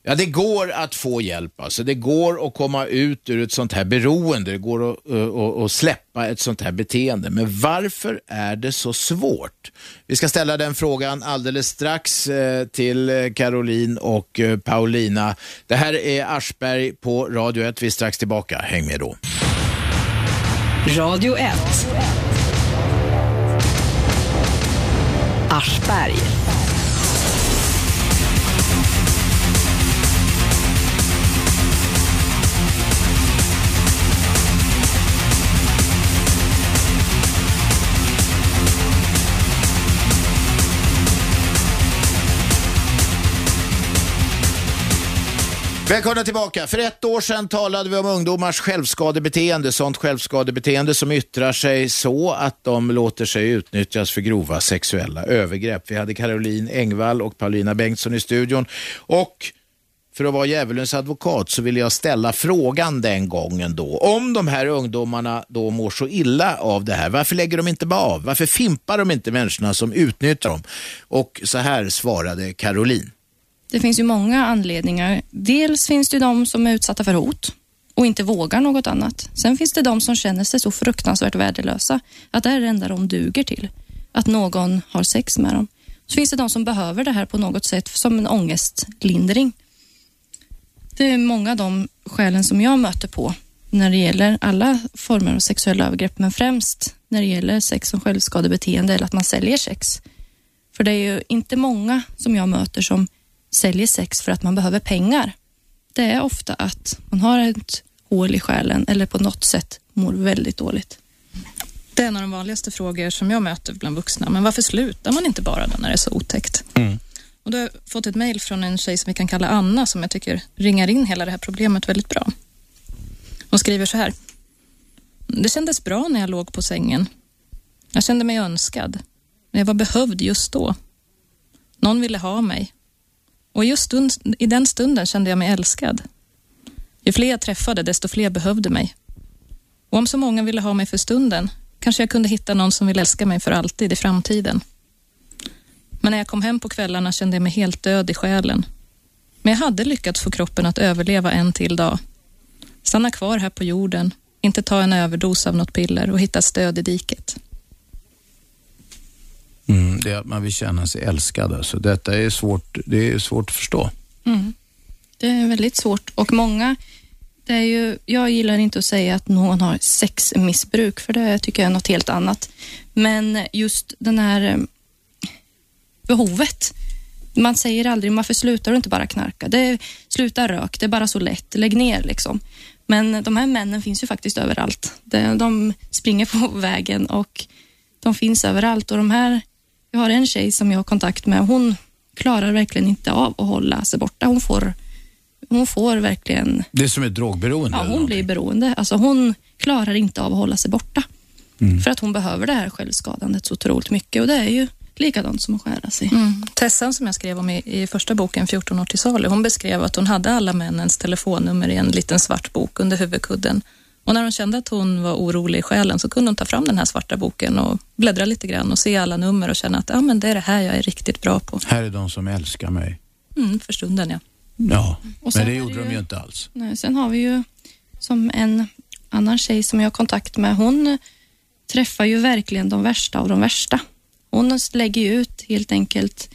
Ja, det går att få hjälp. Alltså. Det går att komma ut ur ett sånt här beroende. Det går att, eh, att, att, släppa ett sånt här beteende. Men varför är det så svårt? Vi ska ställa den frågan alldeles strax eh, till Caroline och eh, Paulina. Det här är Aschberg på Radio 1. Vi är strax tillbaka. Häng med då. Radio 1. Aschberg. Välkomna tillbaka. För ett år sedan talade vi om ungdomars självskadebeteende. Sånt självskadebeteende som yttrar sig så att de låter sig utnyttjas för grova sexuella övergrepp. Vi hade Caroline Engvall och Paulina Bengtsson i studion. Och för att vara djävulens advokat så ville jag ställa frågan den gången då. Om de här ungdomarna då mår så illa av det här, varför lägger de inte bara av? Varför fimpar de inte människorna som utnyttjar dem? Och så här svarade Caroline. Det finns ju många anledningar. Dels finns det de som är utsatta för hot och inte vågar något annat. Sen finns det de som känner sig så fruktansvärt värdelösa att det är det enda de duger till. Att någon har sex med dem. Så finns det de som behöver det här på något sätt som en ångestlindring. Det är många av de skälen som jag möter på när det gäller alla former av sexuella övergrepp, men främst när det gäller sex som självskadebeteende eller att man säljer sex. För det är ju inte många som jag möter som säljer sex för att man behöver pengar. Det är ofta att man har ett hål i själen eller på något sätt mår väldigt dåligt. Det är en av de vanligaste frågor som jag möter bland vuxna. Men varför slutar man inte bara då när det är så otäckt? Mm. Och då har jag fått ett mejl från en tjej som vi kan kalla Anna som jag tycker ringar in hela det här problemet väldigt bra. Hon skriver så här. Det kändes bra när jag låg på sängen. Jag kände mig önskad. Men jag var behövd just då. Någon ville ha mig och just stund, i den stunden kände jag mig älskad. Ju fler jag träffade, desto fler behövde mig. Och om så många ville ha mig för stunden, kanske jag kunde hitta någon som vill älska mig för alltid i framtiden. Men när jag kom hem på kvällarna kände jag mig helt död i själen. Men jag hade lyckats få kroppen att överleva en till dag. Stanna kvar här på jorden, inte ta en överdos av något piller och hitta stöd i diket. Mm, det är att man vill känna sig älskad. Alltså. Detta är svårt, det är svårt att förstå. Mm. Det är väldigt svårt och många, det är ju, jag gillar inte att säga att någon har sexmissbruk, för det tycker jag är något helt annat. Men just den här eh, behovet. Man säger aldrig, varför slutar du inte bara knarka? Det, sluta rök, det är bara så lätt, lägg ner liksom. Men de här männen finns ju faktiskt överallt. De springer på [LAUGHS] vägen och de finns överallt och de här jag har en tjej som jag har kontakt med. Hon klarar verkligen inte av att hålla sig borta. Hon får, hon får verkligen... Det är som ett drogberoende? Ja, hon blir beroende. Alltså hon klarar inte av att hålla sig borta. Mm. För att hon behöver det här självskadandet så otroligt mycket och det är ju likadant som att skära sig. Mm. Tessan som jag skrev om i, i, första boken, 14 år till salu, hon beskrev att hon hade alla männens telefonnummer i en liten svart bok under huvudkudden och när hon kände att hon var orolig i själen så kunde hon ta fram den här svarta boken och bläddra lite grann och se alla nummer och känna att ja, men det är det här jag är riktigt bra på. Här är de som älskar mig. Mm, för stunden, ja. Ja, men det gjorde de ju inte alls. Nej, sen har vi ju som en annan tjej som jag har kontakt med. Hon träffar ju verkligen de värsta av de värsta. Hon lägger ju ut helt enkelt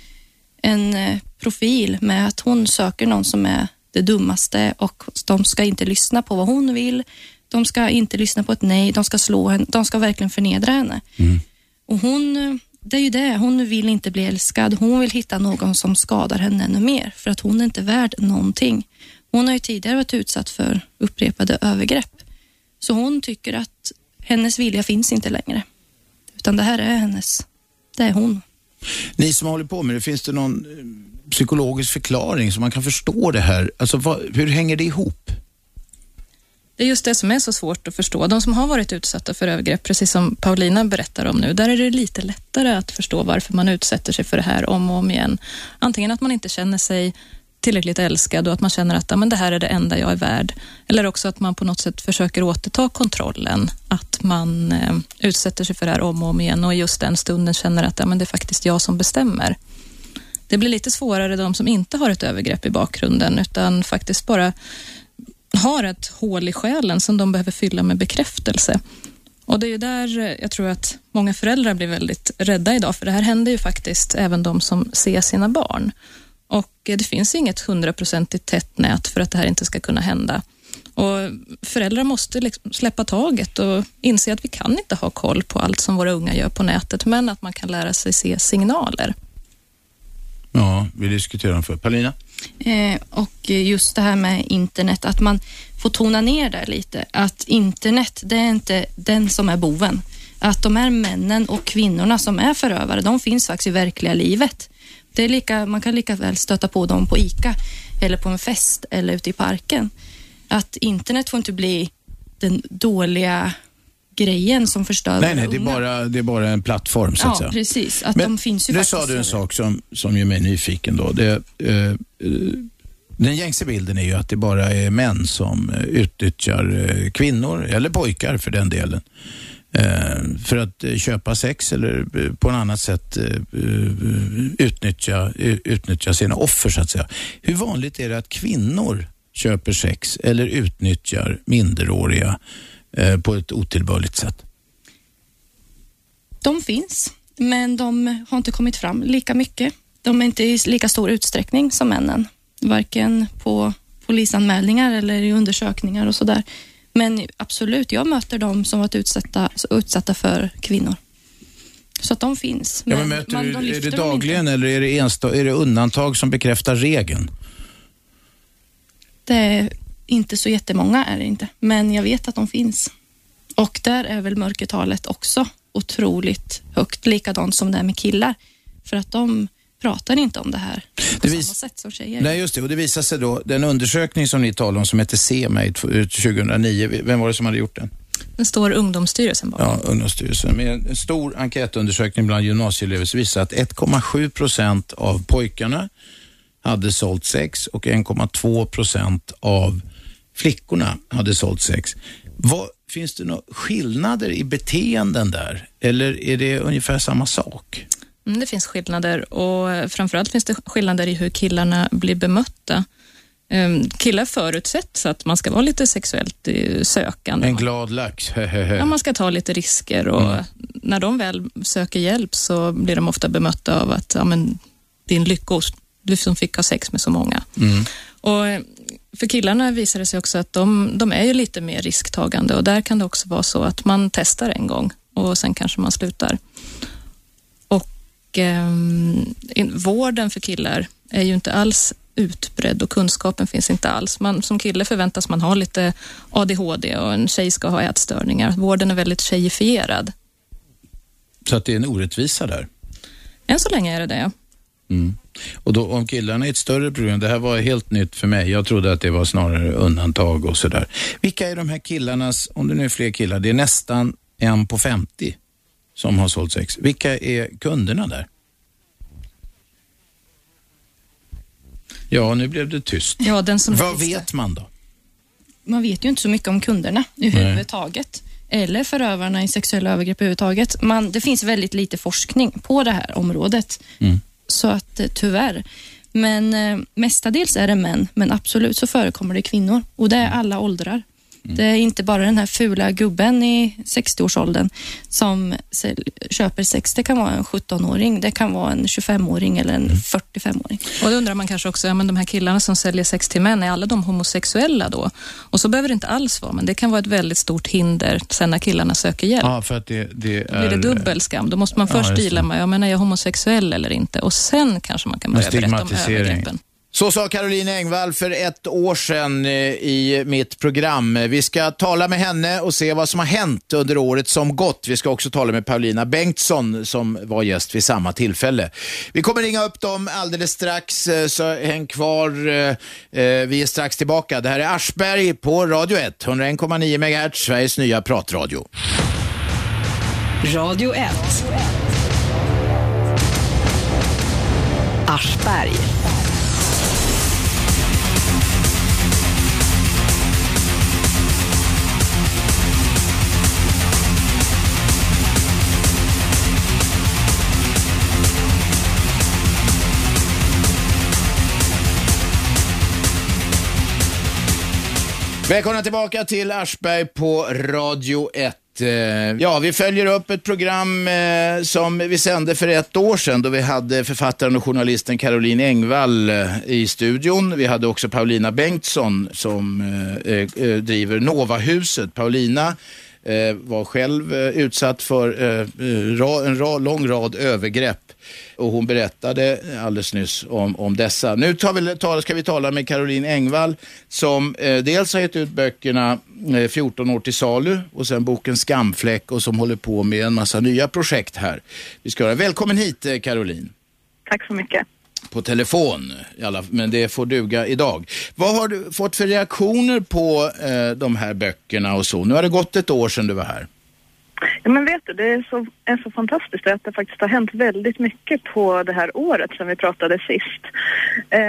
en eh, profil med att hon söker någon som är det dummaste och de ska inte lyssna på vad hon vill. De ska inte lyssna på ett nej, de ska slå henne, de ska verkligen förnedra henne. Mm. Och hon, det är ju det, hon vill inte bli älskad. Hon vill hitta någon som skadar henne ännu mer, för att hon är inte värd någonting. Hon har ju tidigare varit utsatt för upprepade övergrepp, så hon tycker att hennes vilja finns inte längre, utan det här är hennes, det är hon. Ni som håller på med det, finns det någon eh, psykologisk förklaring så man kan förstå det här? Alltså, vad, hur hänger det ihop? Det är just det som är så svårt att förstå. De som har varit utsatta för övergrepp, precis som Paulina berättar om nu, där är det lite lättare att förstå varför man utsätter sig för det här om och om igen. Antingen att man inte känner sig tillräckligt älskad och att man känner att ja, men det här är det enda jag är värd. Eller också att man på något sätt försöker återta kontrollen. Att man eh, utsätter sig för det här om och om igen och just den stunden känner att ja, men det är faktiskt jag som bestämmer. Det blir lite svårare de som inte har ett övergrepp i bakgrunden utan faktiskt bara har ett hål i själen som de behöver fylla med bekräftelse. Och Det är ju där eh, jag tror att många föräldrar blir väldigt rädda idag, för det här händer ju faktiskt även de som ser sina barn. Och eh, Det finns inget hundraprocentigt tätt nät för att det här inte ska kunna hända. Och Föräldrar måste liksom släppa taget och inse att vi kan inte ha koll på allt som våra unga gör på nätet, men att man kan lära sig se signaler. Ja, vi diskuterar dem för. Palina? Eh, och just det här med internet, att man får tona ner det lite. Att internet, det är inte den som är boven. Att de här männen och kvinnorna som är förövare, de finns faktiskt i verkliga livet. Det är lika, man kan lika väl stöta på dem på ICA. eller på en fest eller ute i parken. Att internet får inte bli den dåliga grejen som förstör Nej, nej, det är, bara, det är bara en plattform så att Ja, säga. precis. Att Men de finns ju nu sa du en sak som, som gör mig nyfiken. Då. Det, eh, den gängse bilden är ju att det bara är män som eh, utnyttjar eh, kvinnor, eller pojkar för den delen, eh, för att köpa sex eller på något annat sätt utnyttja, utnyttja sina offer så att säga. Hur vanligt är det att kvinnor köper sex eller utnyttjar minderåriga på ett otillbörligt sätt? De finns, men de har inte kommit fram lika mycket. De är inte i lika stor utsträckning som männen. Varken på polisanmälningar eller i undersökningar och sådär. Men absolut, jag möter de som varit utsatta, utsatta för kvinnor. Så att de finns. Ja, men möter man- du, de är det dagligen eller är det, enstaka, är det undantag som bekräftar regeln? Det är inte så jättemånga är det inte, men jag vet att de finns. Och där är väl mörkertalet också otroligt högt, likadant som det är med killar. För att de pratar inte om det här på Det samma sätt som tjejer. Nej, just det. Och det visar sig då, den undersökning som ni talar om som heter CMA 2009, vem var det som hade gjort den? Den står Ungdomsstyrelsen bakom. Ja, Ungdomsstyrelsen. Med en stor enkätundersökning bland gymnasieelever så visar att 1,7 procent av pojkarna hade sålt sex och 1,2 procent av flickorna hade sålt sex. Vad, finns det några skillnader i beteenden där? Eller är det ungefär samma sak? Mm, det finns skillnader och framförallt finns det skillnader i hur killarna blir bemötta. Um, killar förutsätts att man ska vara lite sexuellt eh, sökande. En glad lax. [LAUGHS] Ja, man ska ta lite risker och Mm. när de väl söker hjälp så blir de ofta bemötta av att ja, men, din lyckos, du som fick ha sex med så många. Mm. Och för killarna visar det sig också att de, de är ju lite mer risktagande och där kan det också vara så att man testar en gång och sen kanske man slutar. Och in, vården för killar är ju inte alls utbredd och kunskapen finns inte alls. Man, som kille förväntas man ha lite ADHD och en tjej ska ha ätstörningar. Vården är väldigt tjejifierad. Så att det är en orättvisa där. Än så länge är det det, ja. Mm. Och då, om killarna är ett större problem, det här var helt nytt för mig. Jag trodde att det var snarare undantag och sådär. Vilka är de här killarnas, om det nu är fler killar, det är nästan en på 50 som har sålt sex. Vilka är kunderna där? Ja, nu blev det tyst. ja den som Vad vet man då? Man vet ju inte så mycket om kunderna överhuvudtaget. Eller förövarna i sexuella övergrepp överhuvudtaget. Man, det finns väldigt lite forskning på det här området. Mm. Så att eh, tyvärr. Men eh, mestadels är det män, men absolut så förekommer det kvinnor. Och det är alla åldrar. Det är inte bara den här fula gubben i 60-årsåldern som köper sex. Det kan vara en 17-åring, det kan vara en 25-åring eller en 45-åring. Och då undrar man kanske också, ja, men de här killarna som säljer sex till män, är alla de homosexuella då? Och så behöver det inte alls vara, men det kan vara ett väldigt stort hinder sen när killarna söker hjälp. Ja, för att det, det Då blir det är dubbel skam. Då måste man Ja, först det. deala med, ja, men är jag homosexuell eller inte? Och sen kanske man kan börja berätta om stigmatisering. övergreppen. Så sa Caroline Engvall för ett år sedan eh, i mitt program. Vi ska tala med henne och se vad som har hänt under året som gått. Vi ska också tala med Paulina Bengtsson som var gäst vid samma tillfälle. Vi kommer ringa upp dem alldeles strax, eh, så häng kvar. Eh, vi är strax tillbaka. Det här är Aschberg på Radio 1, 101,9 MHz, Sveriges nya pratradio. Radio 1. Aschberg. Välkomna tillbaka till Aschberg på Radio 1. Eh, ja, vi följer upp ett program eh, som vi sände för ett år sedan då vi hade författaren och journalisten Caroline Engvall eh, i studion. Vi hade också Paulina Bengtsson som driver Novahuset. Paulina var själv utsatt för en lång rad övergrepp och hon berättade alldeles nyss om, om dessa. Nu tar vi, tar, ska vi tala med Caroline Engvall som eh, dels har gett ut böckerna eh, 14 år till salu och sen boken Skamfläck och som håller på med en massa nya projekt här. Vi ska höra. Välkommen hit eh, Caroline. Tack så mycket. på telefon. Alla, men det får duga idag. Vad har du fått för reaktioner på eh, de här böckerna och så? Nu har det gått ett år sedan du var här. Ja, men vet du, det är så, är så fantastiskt att det faktiskt har hänt väldigt mycket på det här året sedan vi pratade sist.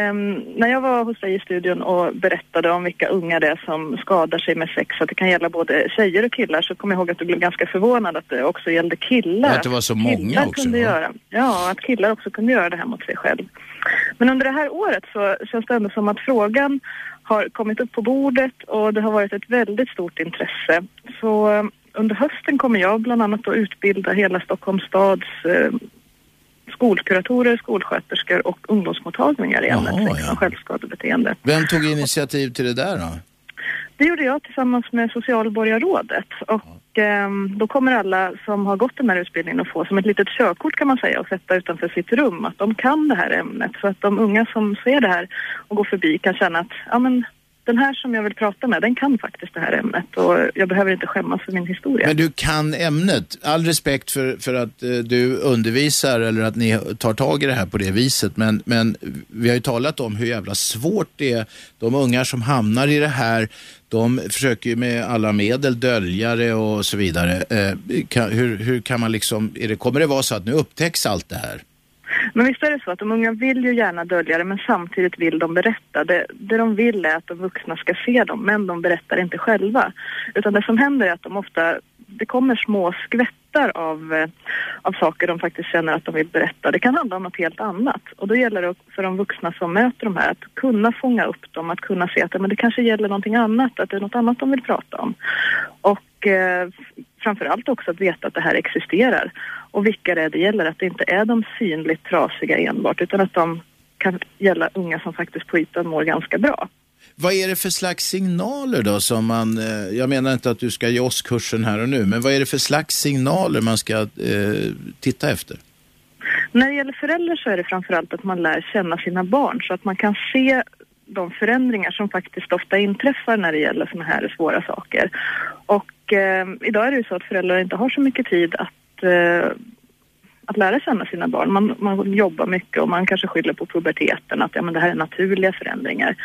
Um, när jag var hos dig i studion och berättade om vilka unga det är som skadar sig med sex, att det kan gälla både tjejer och killar, så kom jag ihåg att du blev ganska förvånad att det också gällde killar. Att det var så många killar också. Kunde ja. göra, ja, att killar också kunde göra det här mot sig själv. Men under det här året så känns det ändå som att frågan har kommit upp på bordet och det har varit ett väldigt stort intresse. Så under hösten kommer jag bland annat att utbilda hela Stockholms stads eh, skolkuratorer, skolsköterskor och ungdomsmottagningar i Jaha, ämnet sex ja. och självskadebeteende. Vem tog initiativ till det där då? Det gjorde jag tillsammans med socialborgarrådet och ehm, då kommer alla som har gått den här utbildningen att få som ett litet körkort kan man säga och sätta utanför sitt rum att de kan det här ämnet så att de unga som ser det här och går förbi kan känna att ja men den här som jag vill prata med den kan faktiskt det här ämnet och jag behöver inte skämmas för min historia. Men du kan ämnet. All respekt för, för att eh, du undervisar eller att ni tar tag i det här på det viset. Men, men vi har ju talat om hur jävla svårt det är. De ungar som hamnar i det här, de försöker ju med alla medel dölja det och så vidare. Eh, kan, hur, hur kan man liksom, är det, kommer det vara så att nu upptäcks allt det här? Men visst är det så att de unga vill ju gärna dölja det men samtidigt vill de berätta. Det, det de vill är att de vuxna ska se dem men de berättar inte själva. Utan det som händer är att de ofta, det kommer små bitar av, eh, av saker de faktiskt känner att de vill berätta. Det kan handla om något helt annat. Och då gäller det för de vuxna som möter de här att kunna fånga upp dem, att kunna se att men det kanske gäller någonting annat, att det är något annat de vill prata om. Och eh, framförallt också att veta att det här existerar och vilka det är det gäller, att det inte är de synligt trasiga enbart utan att de kan gälla unga som faktiskt på ytan mår ganska bra. Vad är det för slags signaler då som man, eh, jag menar inte att du ska ge oss kursen här och nu, men vad är det för slags signaler man ska eh, titta efter? När det gäller föräldrar så är det framförallt att man lär känna sina barn så att man kan se de förändringar som faktiskt ofta inträffar när det gäller sådana här svåra saker. Och eh, idag är det ju så att föräldrar inte har så mycket tid att, eh, att lära känna sina barn. Man, man jobbar mycket och man kanske skyller på puberteten att ja, men det här är naturliga förändringar.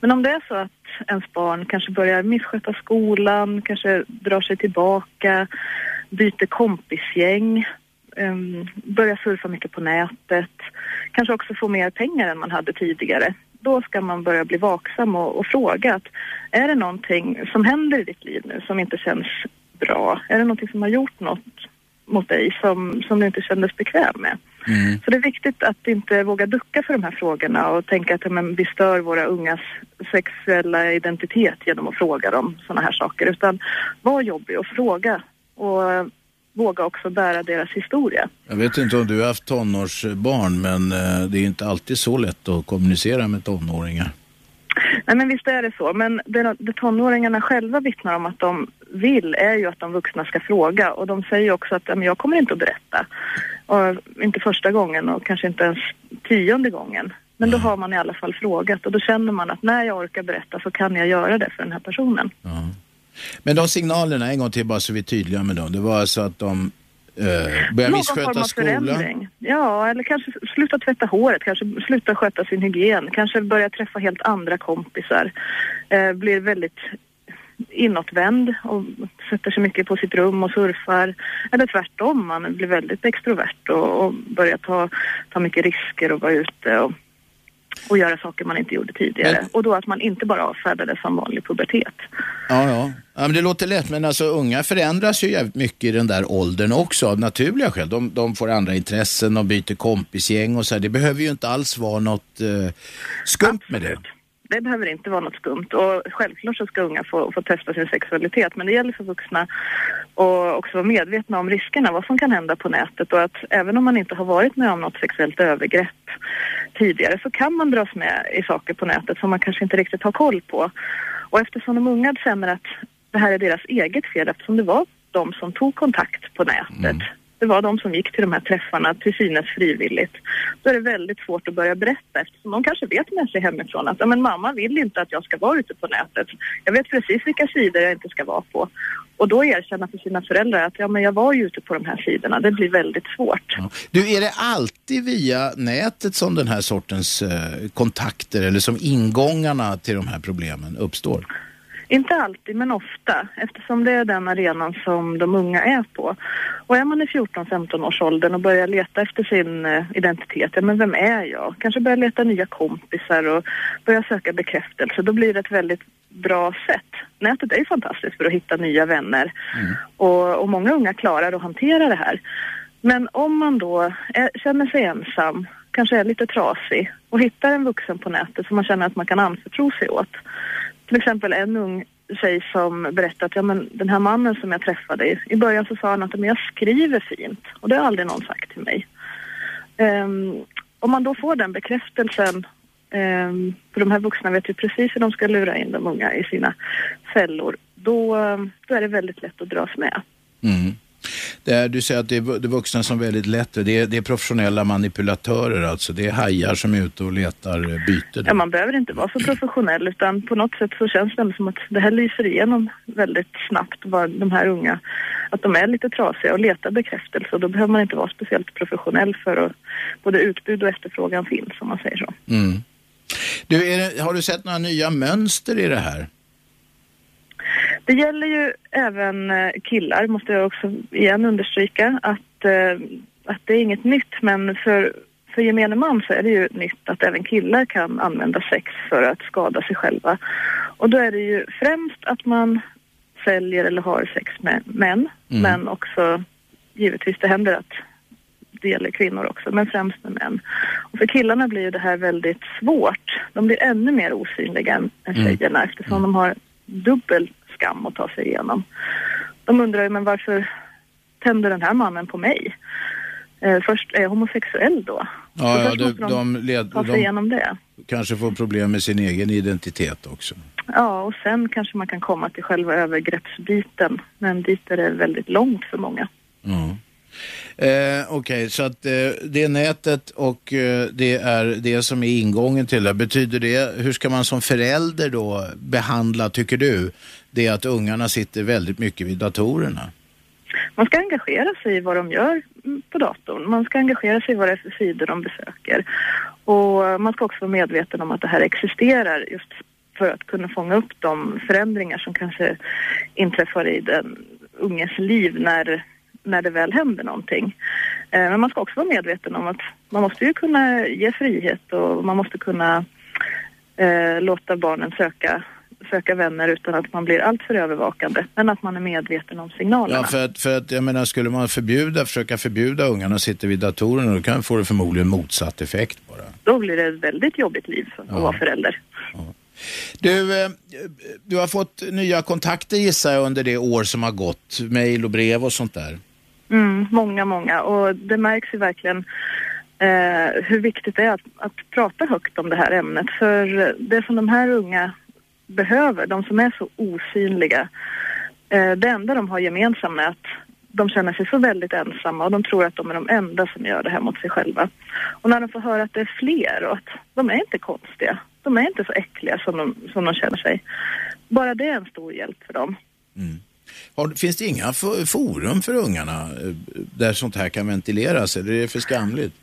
Men om det är så att ens barn kanske börjar missköta skolan, kanske drar sig tillbaka, byter kompisgäng, um, börjar surfa mycket på nätet, kanske också får mer pengar än man hade tidigare. Då ska man börja bli vaksam och, och fråga att är det någonting som händer i ditt liv nu som inte känns bra? Är det någonting som har gjort något mot dig som, som du inte kändes bekväm med? Mm. Så det är viktigt att inte våga ducka för de här frågorna och tänka att men, vi stör våra ungas sexuella identitet genom att fråga dem sådana här saker. Utan var jobbig och fråga och eh, våga också bära deras historia. Jag vet inte om du har haft tonårsbarn, men eh, det är inte alltid så lätt att kommunicera med tonåringar. Nej men visst är det så. Men det, det tonåringarna själva vittnar om att de vill är ju att de vuxna ska fråga. Och de säger också att men jag kommer inte att berätta. Och inte första gången och kanske inte ens tionde gången. Men då har man i alla fall frågat och då känner man att när jag orkar berätta så kan jag göra det för den här personen. Ja. Men de signalerna, en gång till bara så vi är tydliga med dem. Det var alltså att de eh, Någon missköta skolan. förändring. Ja, eller kanske sluta tvätta håret, kanske sluta sköta sin hygien, kanske börja träffa helt andra kompisar. Eh, blir väldigt inåtvänd och sätter sig mycket på sitt rum och surfar. Eller tvärtom, man blir väldigt extrovert och, och börjar ta, ta mycket risker och vara ute och, och göra saker man inte gjorde tidigare. Men- Och då att man inte bara avfärdar det som vanlig pubertet. Ja, ja. ja men det låter lätt, men alltså unga förändras ju jävligt mycket i den där åldern också av naturliga skäl. De, de får andra intressen, de byter kompisgäng och så här. Det behöver ju inte alls vara något eh, skumt med det. Det behöver inte vara något skumt. Och självklart så ska unga få, få testa sin sexualitet men det gäller för vuxna att också vara medvetna om riskerna, vad som kan hända på nätet. Och att även om man inte har varit med om något sexuellt övergrepp tidigare så kan man dras med i saker på nätet som man kanske inte riktigt har koll på. Och eftersom de unga känner att det här är deras eget fel eftersom det var de som tog kontakt på nätet mm det var de som gick till de här träffarna till synes frivilligt. Då är det väldigt svårt att börja berätta eftersom de kanske vet med sig hemifrån att ja, men mamma vill inte att jag ska vara ute på nätet. Jag vet precis vilka sidor jag inte ska vara på. Och då erkänna för sina föräldrar att ja, men jag var ju ute på de här sidorna. Det blir väldigt svårt. Ja. Du, är det alltid via nätet som den här sortens eh, kontakter eller som ingångarna till de här problemen uppstår? Inte alltid, men ofta, eftersom det är den arenan som de unga är på. Och är man i 14-15 års åldern och börjar leta efter sin eh, identitet, ja men vem är jag? Kanske börja leta nya kompisar och börja söka bekräftelse, då blir det ett väldigt bra sätt. Nätet är ju fantastiskt för att hitta nya vänner mm. och, och många unga klarar att hantera det här. Men om man då är, känner sig ensam, kanske är lite trasig och hittar en vuxen på nätet som man känner att man kan anförtro sig åt, till exempel en ung tjej som berättade att ja, men den här mannen som jag träffade, i början så sa han att men jag skriver fint och det har aldrig någon sagt till mig. Um, om man då får den bekräftelsen, um, för de här vuxna vet ju precis hur de ska lura in de unga i sina fällor, då, då är det väldigt lätt att dras med. Mm. Är, du säger att det är, vuxna som väldigt lätt, det är, det är professionella manipulatörer alltså, det är hajar som är ute och letar eh, byte. Ja, man behöver inte vara så professionell utan på något sätt så känns det som att det här lyser igenom väldigt snabbt vad de här unga, att de är lite trasiga och letar bekräftelse och då behöver man inte vara speciellt professionell för att både utbud och efterfrågan finns om man säger så. Mm. Du, det, har du sett några nya mönster i det här? Det gäller ju även eh, killar, måste jag också igen understryka, att, eh, att det är inget nytt men för, för gemene man så är det ju nytt att även killar kan använda sex för att skada sig själva. Och då är det ju främst att man säljer eller har sex med män, mm. men också givetvis det händer att det gäller kvinnor också, men främst med män. Och för killarna blir ju det här väldigt svårt. De blir ännu mer osynliga än, mm. tjejerna mm. eftersom de har dubbel skam att ta sig igenom. De undrar ju, men varför tänder den här mannen på mig? Eh, först, är jag homosexuell då? Ja, ja de, de, led, ta sig de igenom det. kanske får problem med sin egen identitet också. Ja, och sen kanske man kan komma till själva övergreppsbiten, men dit är det väldigt långt för många. Ja. Eh, Okej, okay, så att eh, det är nätet och eh, det är det som är ingången till det. Betyder det, hur ska man som förälder då behandla, tycker du, det att ungarna sitter väldigt mycket vid datorerna? Man ska engagera sig i vad de gör på datorn. Man ska engagera sig i vad det är för sidor de besöker. Och man ska också vara medveten om att det här existerar just för att kunna fånga upp de förändringar som kanske inträffar i den unges liv när när det väl händer någonting. Eh, men man ska också vara medveten om att man måste ju kunna ge frihet och man måste kunna eh, låta barnen söka söka vänner utan att man blir alltför övervakande. Men att man är medveten om signalerna. Ja, för att, för att jag menar, skulle man förbjuda, försöka förbjuda ungarna att sitta vid datorerna, då kan få det förmodligen motsatt effekt bara. Då blir det ett väldigt jobbigt liv att ja. vara förälder. Ja. Du, eh, du har fått nya kontakter gissar jag under det år som har gått, mejl och brev och sånt där. Mm, många, många. Och det märks ju verkligen eh, hur viktigt det är att, att prata högt om det här ämnet. För det som de här unga behöver, de som är så osynliga, eh, det enda de har gemensamt är att de känner sig så väldigt ensamma och de tror att de är de enda som gör det här mot sig själva. Och när de får höra att det är fler och att de är inte konstiga, de är inte så äckliga som de, som de känner sig. Bara det är en stor hjälp för dem. Mm. Har, finns det inga forum för ungarna eh, där sånt här kan ventileras eller är det för skamligt?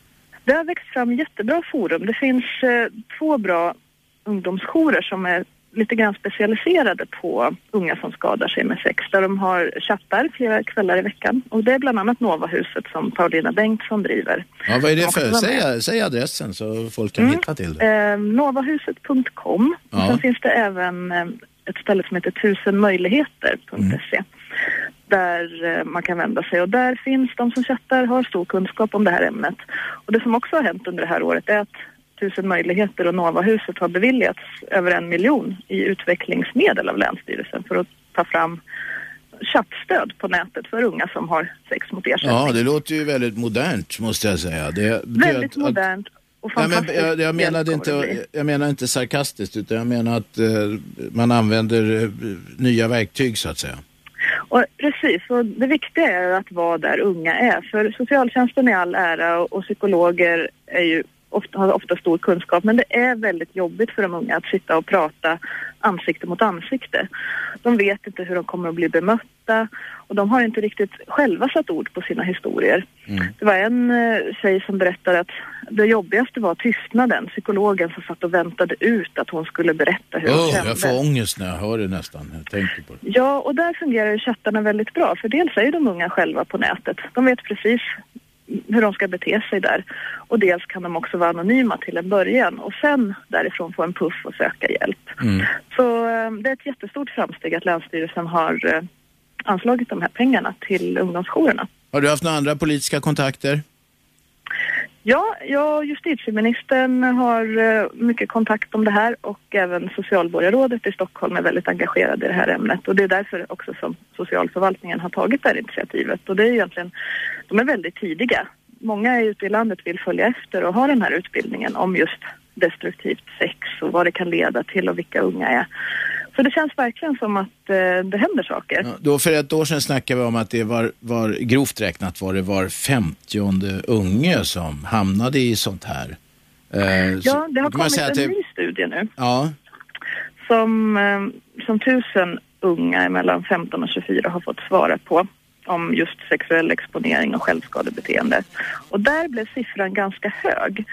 Det har växt fram jättebra forum. Det finns eh, två bra ungdomsjourer som är lite grann specialiserade på unga som skadar sig med sex där de har chattar flera kvällar i veckan och det är bland annat Novahuset som Paulina Bengtsson driver. Ja, vad är det för? Säg, säg, adressen så folk kan mm. hitta till det. Eh, novahuset.com ja. sen finns det även eh, ett ställe som heter tusenmöjligheter.se mm. där eh, man kan vända sig och där finns de som chattar har stor kunskap om det här ämnet. Och det som också har hänt under det här året är att Tusen möjligheter och Novahuset har beviljats över en miljon i utvecklingsmedel av Länsstyrelsen för att ta fram chattstöd på nätet för unga som har sex mot ersättning. Ja, det låter ju väldigt modernt måste jag säga. Det, väldigt att, modernt och ja, men jag, jag, menade inte, jag menar inte sarkastiskt utan jag menar att eh, man använder eh, nya verktyg så att säga. Och precis, och det viktiga är att vara där unga är. För socialtjänsten är all ära och, och psykologer är ju ofta, har ofta stor kunskap men det är väldigt jobbigt för de unga att sitta och prata ansikte mot ansikte. De vet inte hur de kommer att bli bemötta och de har inte riktigt själva satt ord på sina historier. Mm. Det var en eh, tjej som berättade att det jobbigaste var tystnaden, psykologen som satt och väntade ut att hon skulle berätta hur oh, hon kände. Jag får ångest när jag hör det nästan, jag tänker på det. Ja, och där fungerar ju chattarna väldigt bra för dels är de unga själva på nätet. De vet precis hur de ska bete sig där. Och dels kan de också vara anonyma till en början och sen därifrån få en puff och söka hjälp. Mm. Så eh, det är ett jättestort framsteg att Länsstyrelsen har eh, anslagit de här pengarna till ungdomsjourerna. Har du haft några andra politiska kontakter? Ja, jag och justitieministern har eh, mycket kontakt om det här och även socialborgarrådet i Stockholm är väldigt engagerade i det här ämnet och det är därför också som socialförvaltningen har tagit det här initiativet och det är egentligen, de är väldigt tidiga. Många ute i landet vill följa efter och ha den här utbildningen om just destruktivt sex och vad det kan leda till och vilka unga är. Så det känns verkligen som att eh, det händer saker. Ja, då för ett år sedan snackade vi om att det var, var grovt räknat var det var femtionde unge som hamnade i sånt här. Eh, ja, det har kommit en det... ny studie nu. Ja. Som, eh, som tusen unga mellan 15 och 24 har fått svara på om just sexuell exponering och självskadebeteende. Och där blev siffran ganska hög.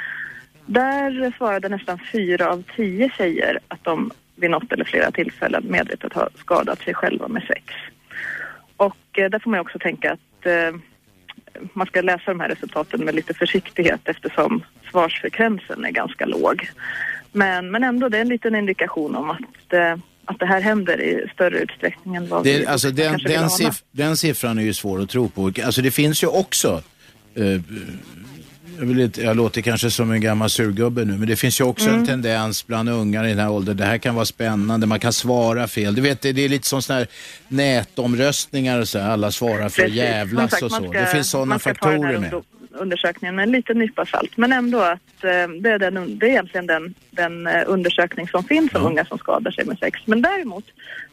Där svarade nästan fyra av tio tjejer att de vid något eller flera tillfällen medvetet har skadat sig själva med sex. Och eh, där får man också tänka att eh, man ska läsa de här resultaten med lite försiktighet eftersom svarsfrekvensen är ganska låg. Men, men ändå, det är en liten indikation om att, eh, att det här händer i större utsträckning än vad det, vi alltså den, den, siff den siffran är ju svår att tro på. Alltså det finns ju också eh, jag, vill inte, jag låter kanske som en gammal surgubbe nu, men det finns ju också mm. en tendens bland ungar i den här åldern. Det här kan vara spännande, man kan svara fel. Du vet, det, det är lite som sådana här nätomröstningar och så, alla svarar för att jävlas sagt, och så. Ska, det finns sådana faktorer med undersökningen med en liten nypa salt. Men ändå att eh, det, är den, det är egentligen den, den eh, undersökning som finns om ja. unga som skadar sig med sex. Men däremot,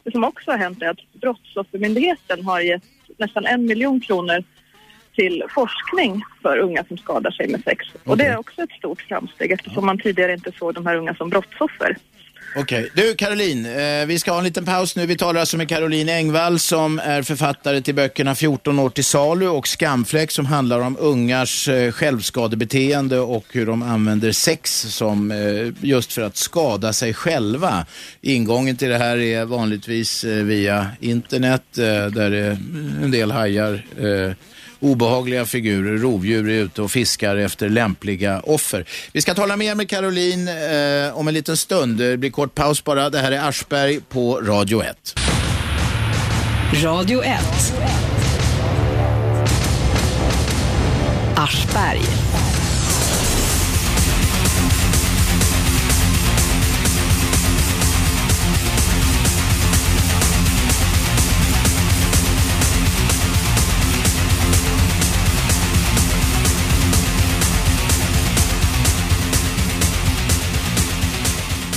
det som också har hänt är att Brottsoffermyndigheten har gett nästan en miljon kronor till forskning för unga som skadar sig med sex. Okay. Och det är också ett stort framsteg eftersom man tidigare inte såg de här unga som brottsoffer. Okej. Du Caroline, eh, vi ska ha en liten paus nu. Vi talar alltså med Caroline Engvall som är författare till böckerna 14 år till salu och Skamfläck som handlar om ungars eh, självskadebeteende och hur de använder sex som eh, just för att skada sig själva. Ingången till det här är vanligtvis eh, via internet eh, där det en del hajar eh, obehagliga figurer, rovdjur är ute och fiskar efter lämpliga offer. Vi ska tala mer med Caroline eh, om en liten stund. Det blir kort paus bara. Det här är Aschberg på Radio 1. Radio 1. Aschberg.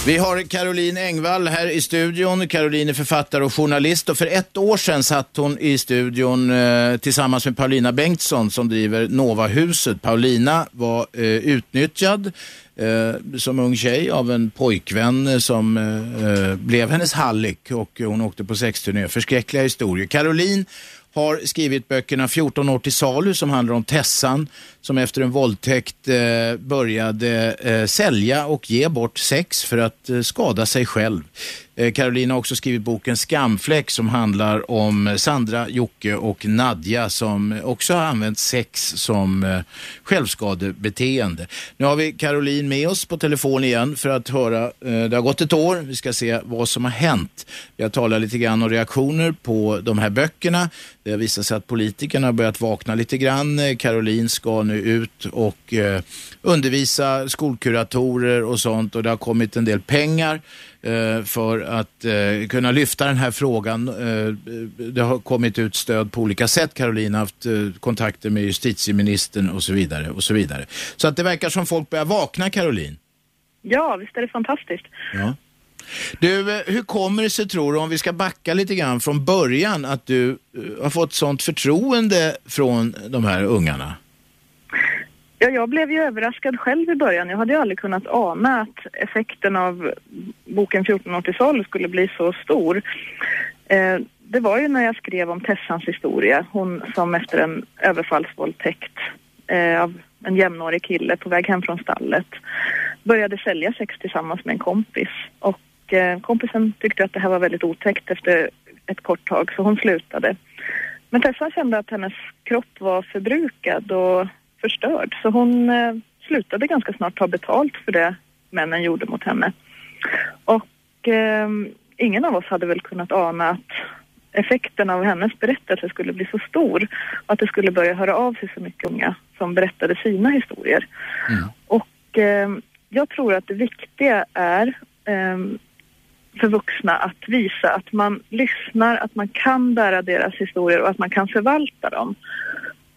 Vi har Caroline Engvall här i studion. Caroline är författare och journalist och för ett år sedan satt hon i studion eh, tillsammans med Paulina Bengtsson som driver Novahuset. Paulina var eh, utnyttjad eh, som ung tjej av en pojkvän eh, som eh, eh, blev hennes hallick och hon åkte på sexturné. Förskräckliga historier. Caroline har skrivit böckerna 14 år till salu som handlar om Tessan som efter en våldtäkt eh, började eh, sälja och ge bort sex för att eh, skada sig själv. Eh, Caroline har också skrivit boken Skamfläck som handlar om eh, Sandra, Jocke och Nadja som eh, också har använt sex som självskadebeteende. Nu har vi Caroline med oss på telefon igen för att höra, det har gått ett år, vi ska se vad som har hänt. Vi har talat lite grann om reaktioner på de här böckerna. Det har visat sig att politikerna har börjat vakna lite grann. Caroline ska nu ut och undervisa skolkuratorer och sånt och det har kommit en del pengar för att eh, kunna lyfta den här frågan. Eh, det har kommit ut stöd på olika sätt. Caroline har haft kontakter med justitieministern och så vidare. och Så vidare. Så att det verkar som folk börjar vakna, Caroline. Ja, visst är det fantastiskt. Ja. Du, eh, hur kommer det sig tror du, om vi ska backa lite grann från början, att du eh, har fått sånt förtroende från de här ungarna? Ja, jag blev ju överraskad själv i början. Jag hade ju aldrig kunnat ana att effekten av boken 14 år till salu skulle bli så stor. Eh, det var ju när jag skrev om Tessans historia, hon som efter en överfallsvåldtäkt eh, av en jämnårig kille på väg hem från stallet började sälja sex tillsammans med en kompis. Och eh, kompisen tyckte att det här var väldigt otäckt efter ett kort tag så hon slutade. Men Tessa kände att hennes kropp var förbrukad och förstörd så hon eh, slutade ganska snart ta betalt för det männen gjorde mot henne. Och eh, ingen av oss hade väl kunnat ana att effekten av hennes berättelse skulle bli så stor att det skulle börja höra av sig så mycket unga som berättade sina historier. Mm. Och eh, jag tror att det viktiga är eh, för vuxna att visa att man lyssnar, att man kan bära deras historier och att man kan förvalta dem.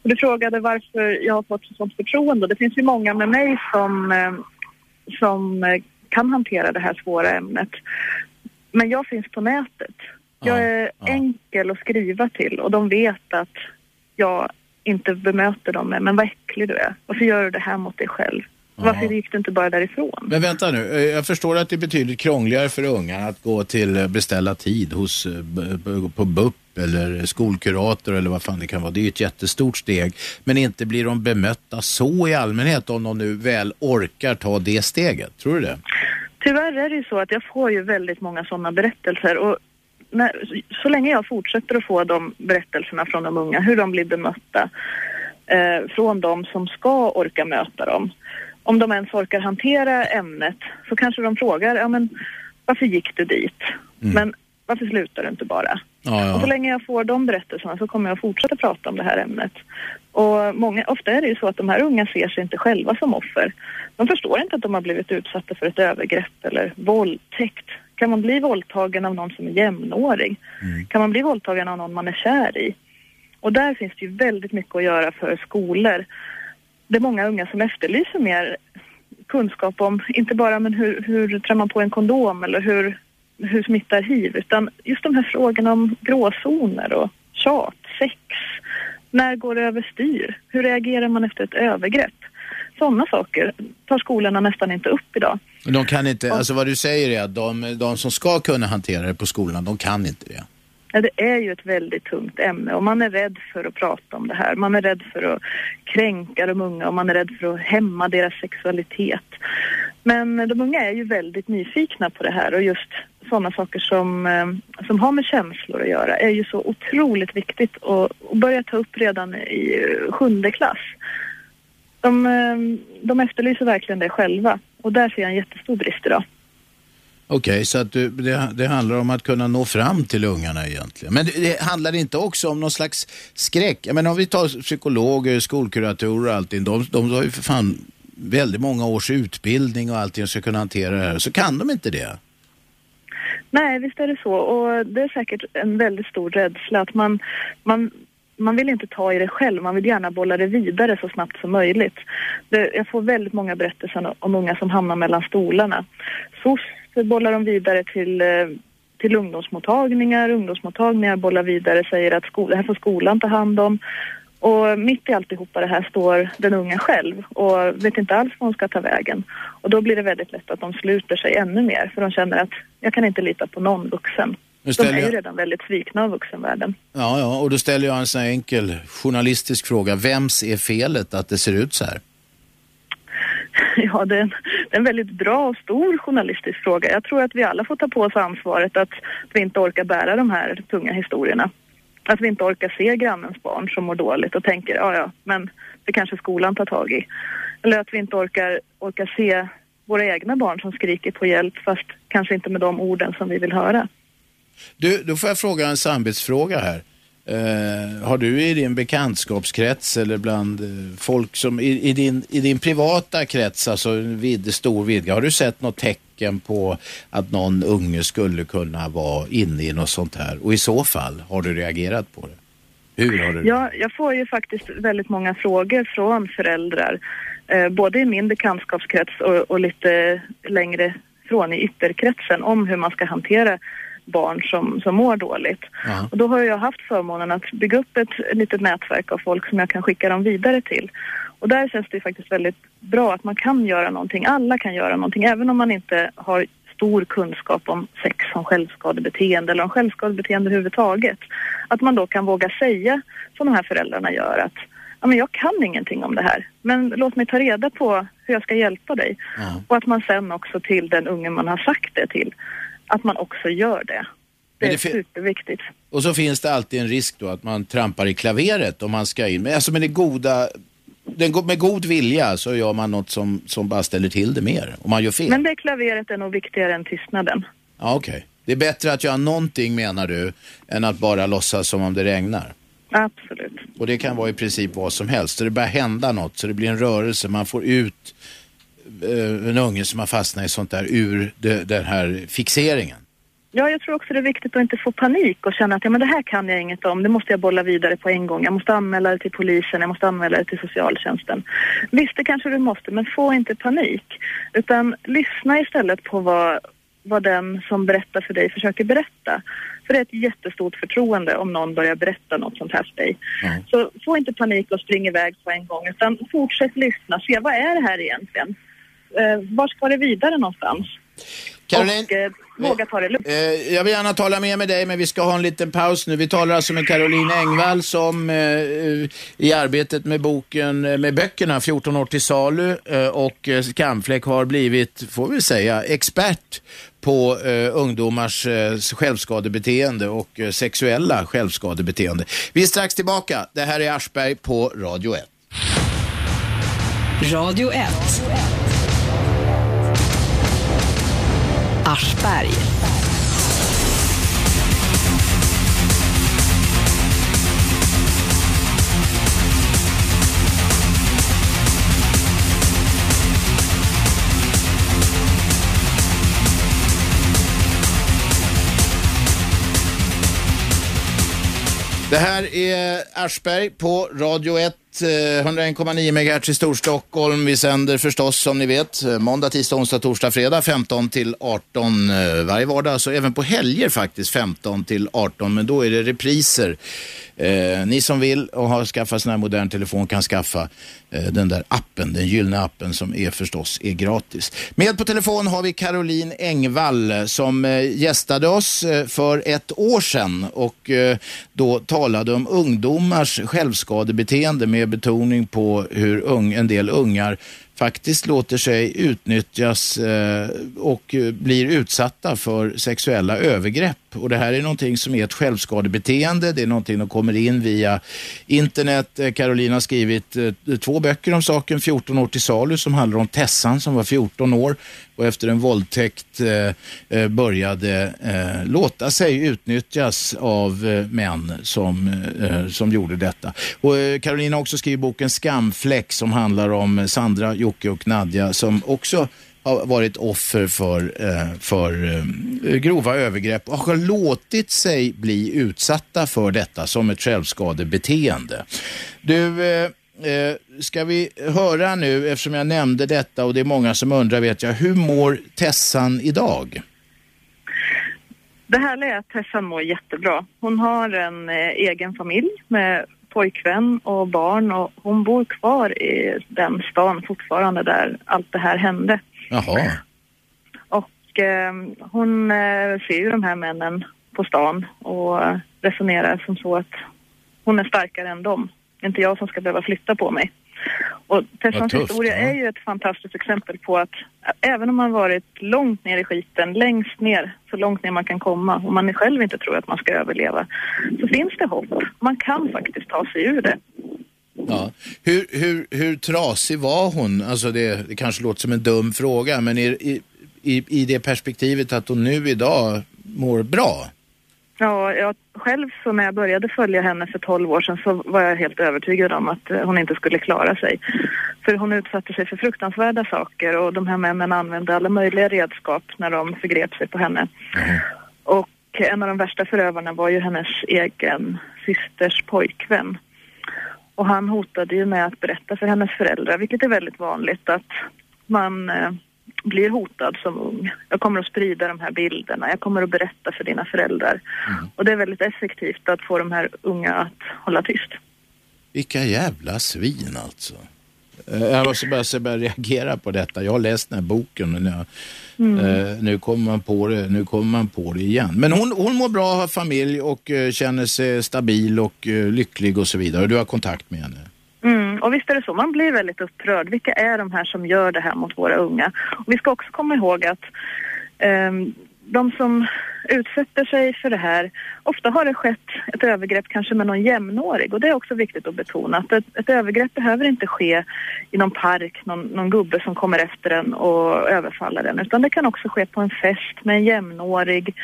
Och du frågade varför jag har fått sånt förtroende. Det finns ju många med mig som, eh, som eh, kan hantera det här svåra ämnet. Men jag finns på nätet. Jag är ja. enkel att skriva till och de vet att jag inte bemöter dem med men vad äcklig du är. Varför gör du det här mot dig själv? Varför gick du inte bara därifrån? Men vänta nu, eh, jag förstår att det är betydligt krångligare för unga att gå till eh, beställa tid hos, eh, på BUP eller skolkurator eller vad fan det kan vara. Det är ju ett jättestort steg. Men inte blir de bemötta så i allmänhet om de nu väl orkar ta det steget. Tror du det? Tyvärr är det ju så att jag får ju väldigt många sådana berättelser och när, så länge jag fortsätter att få de berättelserna från de unga, hur de blir bemötta eh, från de som ska orka möta dem. Om de ens orkar hantera ämnet så kanske de frågar, ja men varför gick du dit? Mm. Men varför slutar du inte bara? Ja, ja. Och så länge jag får de berättelserna så kommer jag fortsätta prata om det här ämnet. Och många, ofta är det ju så att de här unga ser sig inte själva som offer. De förstår inte att de har blivit utsatta för ett övergrepp eller våldtäkt. Kan man bli våldtagen av någon som är jämnårig? Mm. Kan man bli våldtagen av någon man är kär i? Och där finns det ju väldigt mycket att göra för skolor. Det är många unga som efterlyser mer kunskap om, inte bara men hur, hur trär man på en kondom eller hur, hur smittar hiv, utan just de här frågorna om gråzoner och tjat, sex. När går det överstyr? Hur reagerar man efter ett övergrepp? Sådana saker tar skolorna nästan inte upp idag. De kan inte, alltså vad du säger är att de, de som ska kunna hantera det på skolan, de kan inte det. Ja, det är ju ett väldigt tungt ämne och man är rädd för att prata om det här. Man är rädd för att kränka de unga och man är rädd för att hämma deras sexualitet. Men de unga är ju väldigt nyfikna på det här och just sådana saker som, eh, som har med känslor att göra är ju så otroligt viktigt att, att börja ta upp redan i sjunde klass. De, eh, de efterlyser verkligen det själva och där ser jag en jättestor brist idag. Okej, okay, så att du, det, det, handlar om att kunna nå fram till ungarna egentligen. Men det, det handlar inte också om någon slags skräck? Jag menar om vi tar psykologer, skolkuratorer och allting. De, de har ju för fan väldigt många års utbildning och allting och ska kunna hantera det här. Så kan de inte det? Nej, visst är det så. Och det är säkert en väldigt stor rädsla att man, man man vill inte ta i det själv, man vill gärna bolla det vidare så snabbt som möjligt. Det, jag får väldigt många berättelser om unga som hamnar mellan stolarna. SOS bollar de vidare till, eh, till ungdomsmottagningar, ungdomsmottagningar bollar vidare, säger att skol, det här får skolan ta hand om. Och mitt i alltihopa det här står den unga själv och vet inte alls vad hon ska ta vägen. Och då blir det väldigt lätt att de sluter sig ännu mer för de känner att jag kan inte lita på någon vuxen. De är ju redan väldigt svikna av vuxenvärlden. Ja, ja, och då ställer jag en sån här enkel journalistisk fråga. Vems är felet att det ser ut så här? [LAUGHS] Ja, det är, en, det är en väldigt bra och stor journalistisk fråga. Jag tror att vi alla får ta på oss ansvaret att vi inte orkar bära de här tunga historierna. Att vi inte orkar se grannens barn som mår dåligt och tänker, ja ja, men det kanske skolan tar tag i. Eller att vi inte orkar, orkar se våra egna barn som skriker på hjälp fast kanske inte med de orden som vi vill höra. Du, då får jag fråga en samvetsfråga här. Eh, har du i din bekantskapskrets eller bland eh, folk som i, i, din, i din privata krets, alltså vid, stor vidga, har du sett något tecken på att någon unge skulle kunna vara inne i något sånt här? Och i så fall, har du reagerat på det? Hur har du Ja, jag får ju faktiskt väldigt många frågor från föräldrar, eh, både i min bekantskapskrets och, och lite längre från i ytterkretsen om hur man ska hantera barn som, som mår dåligt. Ja. Och då har jag haft förmånen att bygga upp ett litet nätverk av folk som jag kan skicka dem vidare till. Och där känns det faktiskt väldigt bra att man kan göra någonting, alla kan göra någonting, även om man inte har stor kunskap om sex som självskadebeteende eller om självskadebeteende överhuvudtaget. Att man då kan våga säga som de här föräldrarna gör att ja, men jag kan ingenting om det här, men låt mig ta reda på hur jag ska hjälpa dig. Ja. Och att man sen också till den unge man har sagt det till, att man också gör det. Det är det fi- superviktigt. Och så finns det alltid en risk då att man trampar i klaveret om man ska in. Men alltså med det goda, den, med god vilja så gör man något som, som bara ställer till det mer. Om man gör fel. Men det klaveret är nog viktigare än tystnaden. Ja, okej. Det är bättre att göra någonting menar du, än att bara låtsas som om det regnar. Absolut. Och det kan vara i princip vad som helst. Så det börjar hända något, så det blir en rörelse. Man får ut en unge som har fastnat i sånt där ur det, den här fixeringen. Ja, jag tror också det är viktigt att inte få panik och känna att ja, men det här kan jag inget om, det måste jag bolla vidare på en gång. Jag måste anmäla det till polisen, jag måste anmäla det till socialtjänsten. Visst, det kanske du måste, men få inte panik. Utan lyssna istället på vad, vad den som berättar för dig försöker berätta. För det är ett jättestort förtroende om någon börjar berätta något sånt här för dig. Mm. Så få inte panik och spring iväg på en gång, utan fortsätt lyssna. Se, vad är det här egentligen? Eh, var ska det vidare någonstans? Caroline, och eh, våga ta det lugnt. Eh, jag vill gärna tala mer med dig, men vi ska ha en liten paus nu. Vi talar alltså med Caroline Engvall som eh, eh, i arbetet med boken, eh, med böckerna 14 år till salu eh, och Skamfläck har blivit, får vi säga, expert på eh, ungdomars eh, självskadebeteende och eh, sexuella självskadebeteende. Vi är strax tillbaka. Det här är Aschberg på Radio 1. Radio 1. Aschberg. Det här är Aschberg på Radio 1, 101,9 eh, MHz i Storstockholm. Vi sänder förstås som ni vet eh, måndag, tisdag, onsdag, torsdag, fredag 15 till 18 eh, varje vardag. Så även på helger faktiskt 15 till 18, men då är det repriser. Eh, ni som vill och har skaffat sån här modern telefon kan skaffa eh, den där appen, den gyllene appen som är förstås är gratis. Med på telefon har vi Caroline Engvall som eh, gästade oss eh, för ett år sedan och eh, då talade om ungdomars självskadebeteende med betoning på hur ung, en del ungar faktiskt låter sig utnyttjas eh, och eh, blir utsatta för sexuella övergrepp. Och det här är någonting som är ett självskadebeteende. Det är någonting som kommer in via internet. Eh, Caroline har skrivit eh, två böcker om saken, 14 år till salu, som handlar om Tessan som var 14 år och efter en våldtäkt eh, eh, började eh, låta sig utnyttjas av eh, män som, som gjorde detta. Och, eh, har också skrivit boken Skamfläck som handlar om Sandra, Jocke och Nadja som också har varit offer för, eh, för eh, grova övergrepp och har låtit sig bli utsatta för detta som ett självskadebeteende. Du, eh, eh, ska vi höra nu, eftersom jag nämnde detta och det är många som undrar vet jag, hur mår Tessan idag? Det härliga är att Tessan mår jättebra. Hon har en eh, egen familj med pojkvän och barn och hon bor kvar i den stan fortfarande där allt det här hände. Jaha, Och eh, hon ser ju de här männen på stan och resonerar som så att hon är starkare än dem. Inte jag som ska behöva flytta på mig. Och Tessans tufft, historia ja. är ju ett fantastiskt exempel på att även om man varit långt ner i skiten, längst ner, så långt ner man kan komma och man själv inte tror att man ska överleva, så finns det hopp. Man kan faktiskt ta sig ur det. Ja. Hur, hur, hur trasig var hon? Alltså det, det kanske låter som en dum fråga, men i, i, i, det perspektivet att hon nu idag mår bra? Ja, jag själv så när jag började följa henne för 12 år sedan så var jag helt övertygad om att eh, hon inte skulle klara sig. För hon utsatte sig för fruktansvärda saker och de här männen använde alla möjliga redskap när de förgrep sig på henne. Och en av de värsta förövarna var ju hennes egen systers pojkvän. Och han hotade ju med att berätta för hennes föräldrar, vilket är väldigt vanligt, att man, eh, blir hotad som ung. Jag kommer att sprida de här bilderna, jag kommer att berätta för dina föräldrar. Mm. Och det är väldigt effektivt att få de här unga att hålla tyst. Vilka jävla svin alltså. Eh, Jag måste bara, bara reagera på detta. Jag har läst den här boken och jag, eh, nu, kommer man på det, nu kommer man på det igen. Men hon, hon mår bra, har familj och eh, känner sig stabil och eh, lycklig och så vidare. Och du har kontakt med henne. Mm, och visst är det så, man blir väldigt upprörd. Vilka är de här som gör det här mot våra unga? Och vi ska också komma ihåg att ehm, de som utsätter sig för det här, ofta har det skett ett övergrepp kanske med någon jämnårig. Och det är också viktigt att betona att ett, ett övergrepp behöver inte ske i någon park, någon, någon gubbe som kommer efter en och överfaller en. Utan det kan också ske på en fest med en jämnårig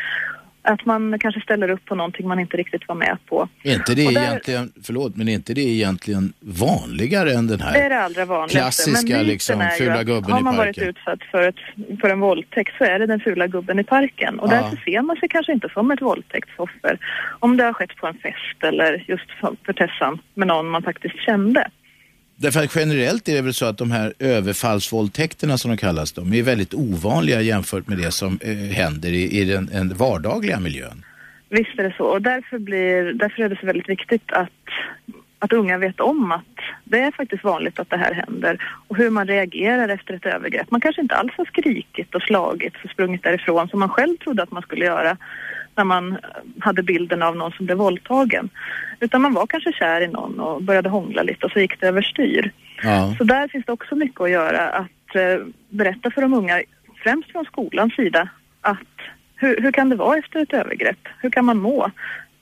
att man kanske ställer upp på någonting man inte riktigt var med på. Är inte det där- egentligen, förlåt, men är inte det egentligen vanligare än den här? Det är det allra vanligaste. Klassiska, myten liksom, ju fula gubben Har i man varit parken. utsatt för, ett, för en våldtäkt så är det den fula gubben i parken. Och Ja. därför ser man sig kanske inte som ett våldtäktsoffer. Om det har skett på en fest eller just för för Tessan med någon man faktiskt kände. Därför att generellt är det väl så att de här överfallsvåldtäkterna som de kallas, de är väldigt ovanliga jämfört med det som eh, händer i, i den, den vardagliga miljön. Visst är det så. Och därför, blir, därför är det så väldigt viktigt att, att unga vet om att det är faktiskt vanligt att det här händer. Och hur man reagerar efter ett övergrepp. Man kanske inte alls har skrikit och slagit och sprungit därifrån som man själv trodde att man skulle göra när man hade bilden av någon som blev våldtagen. Utan man var kanske kär i någon och började hångla lite och så gick det överstyr. Ja. Så där finns det också mycket att göra. Att eh, berätta för de unga, främst från skolans sida, att hur, hur kan det vara efter ett övergrepp? Hur kan man må?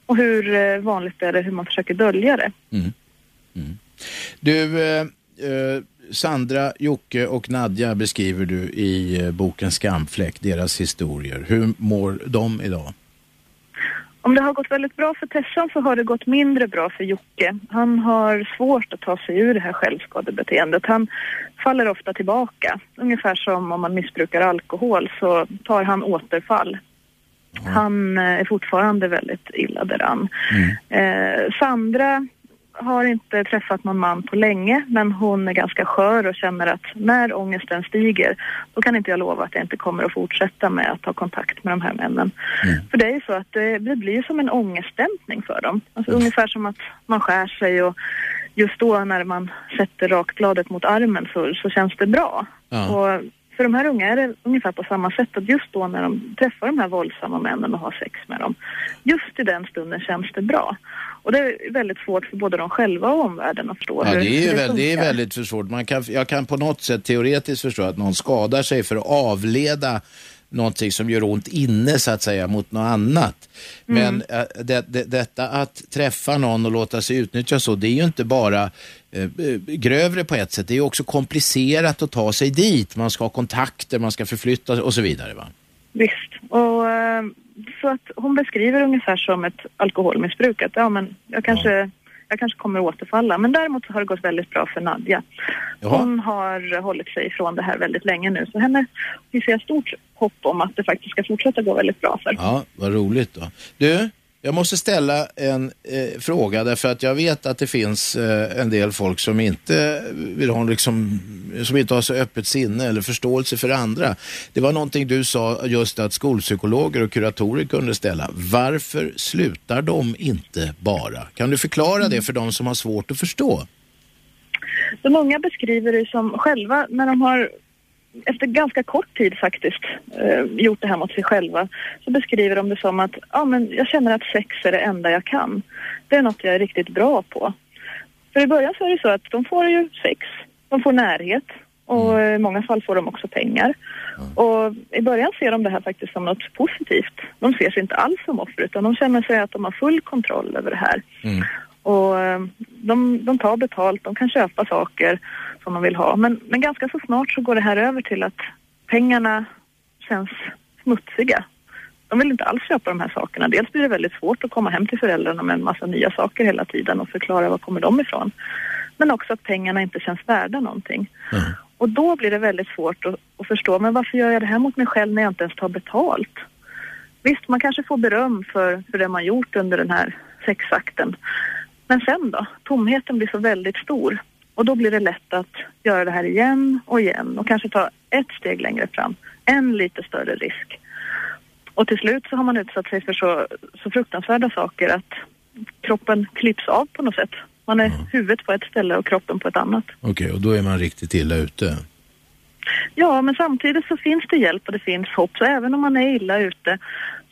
Och hur eh, vanligt är det hur man försöker dölja det? Du, eh, eh, Sandra, Jocke och Nadja beskriver du i boken Skamfläck, deras historier. Hur mår de idag? Om det har gått väldigt bra för Tessan så har det gått mindre bra för Jocke. Han har svårt att ta sig ur det här självskadebeteendet. Han faller ofta tillbaka. Ungefär som om man missbrukar alkohol så tar han återfall. Han eh, är fortfarande väldigt illa däran. Eh, Sandra har inte träffat någon man på länge men hon är ganska skör och känner att när ångesten stiger då kan inte jag lova att jag inte kommer att fortsätta med att ha kontakt med de här männen. För det är ju så att det, det blir som en ångestdämpning för dem. Alltså ungefär som att man skär sig och just då när man sätter rakbladet mot armen så, så känns det bra. Ja. Och för de här unga är det ungefär på samma sätt att just då när de träffar de här våldsamma männen och har sex med dem, just i den stunden känns det bra. Och det är väldigt svårt för både de själva och omvärlden att förstå Ja, det är, hur väl, det är väldigt för svårt. Man kan, jag kan på något sätt teoretiskt förstå att någon skadar sig för att avleda någonting som gör ont inne så att säga mot något annat. Men äh, det, det, detta att träffa någon och låta sig utnyttjas så, det är ju inte bara eh, grövre på ett sätt. Det är också komplicerat att ta sig dit. Man ska ha kontakter, man ska förflytta och så vidare. Va? Visst. Och, eh, så att hon beskriver ungefär som ett alkoholmissbruk. Att ja, men jag kanske, jag kanske kommer återfalla. Men däremot så har det gått väldigt bra för Nadja. Jaha. Hon har hållit sig ifrån det här väldigt länge nu. Så henne vi ser stort hopp om att det faktiskt ska fortsätta gå väldigt bra för. Ja, vad roligt då. Du, jag måste ställa en eh, fråga därför att jag vet att det finns eh, en del folk som inte vill ha liksom, som inte har så öppet sinne eller förståelse för andra. Det var någonting du sa just att skolpsykologer och kuratorer kunde ställa. Varför slutar de inte bara? Kan du förklara det för de som har svårt att förstå? De unga beskriver det som själva när de har efter ganska kort tid faktiskt eh, gjort det här mot sig själva så beskriver de det som att ja, men jag känner att sex är det enda jag kan. Det är något jag är riktigt bra på. För i början så är det så att de får ju sex, de får närhet och i många fall får de också pengar. Och i början ser de det här faktiskt som något positivt. De ser sig inte alls som offer utan de känner sig att de har full kontroll över det här. Och eh, de, de tar betalt, de kan köpa saker som de vill ha. Men, men ganska så snart så går det här över till att pengarna känns smutsiga. De vill inte alls köpa de här sakerna. Dels blir det väldigt svårt att komma hem till föräldrarna med en massa nya saker hela tiden och förklara var kommer de ifrån. Men också att pengarna inte känns värda någonting. Och då blir det väldigt svårt att, att förstå, men varför gör jag det här mot mig själv när jag inte ens tar betalt? Visst, man kanske får beröm för, för det man gjort under den här sexakten. Men sen då? Tomheten blir så väldigt stor. Och då blir det lätt att göra det här igen och igen och kanske ta ett steg längre fram. En lite större risk. Och till slut så har man utsatt sig för så, så fruktansvärda saker att kroppen klipps av på något sätt. Man är mm. huvudet på ett ställe och kroppen på ett annat. Okej, okay, och då är man riktigt illa ute? Ja, men samtidigt så finns det hjälp och det finns hopp. Så även om man är illa ute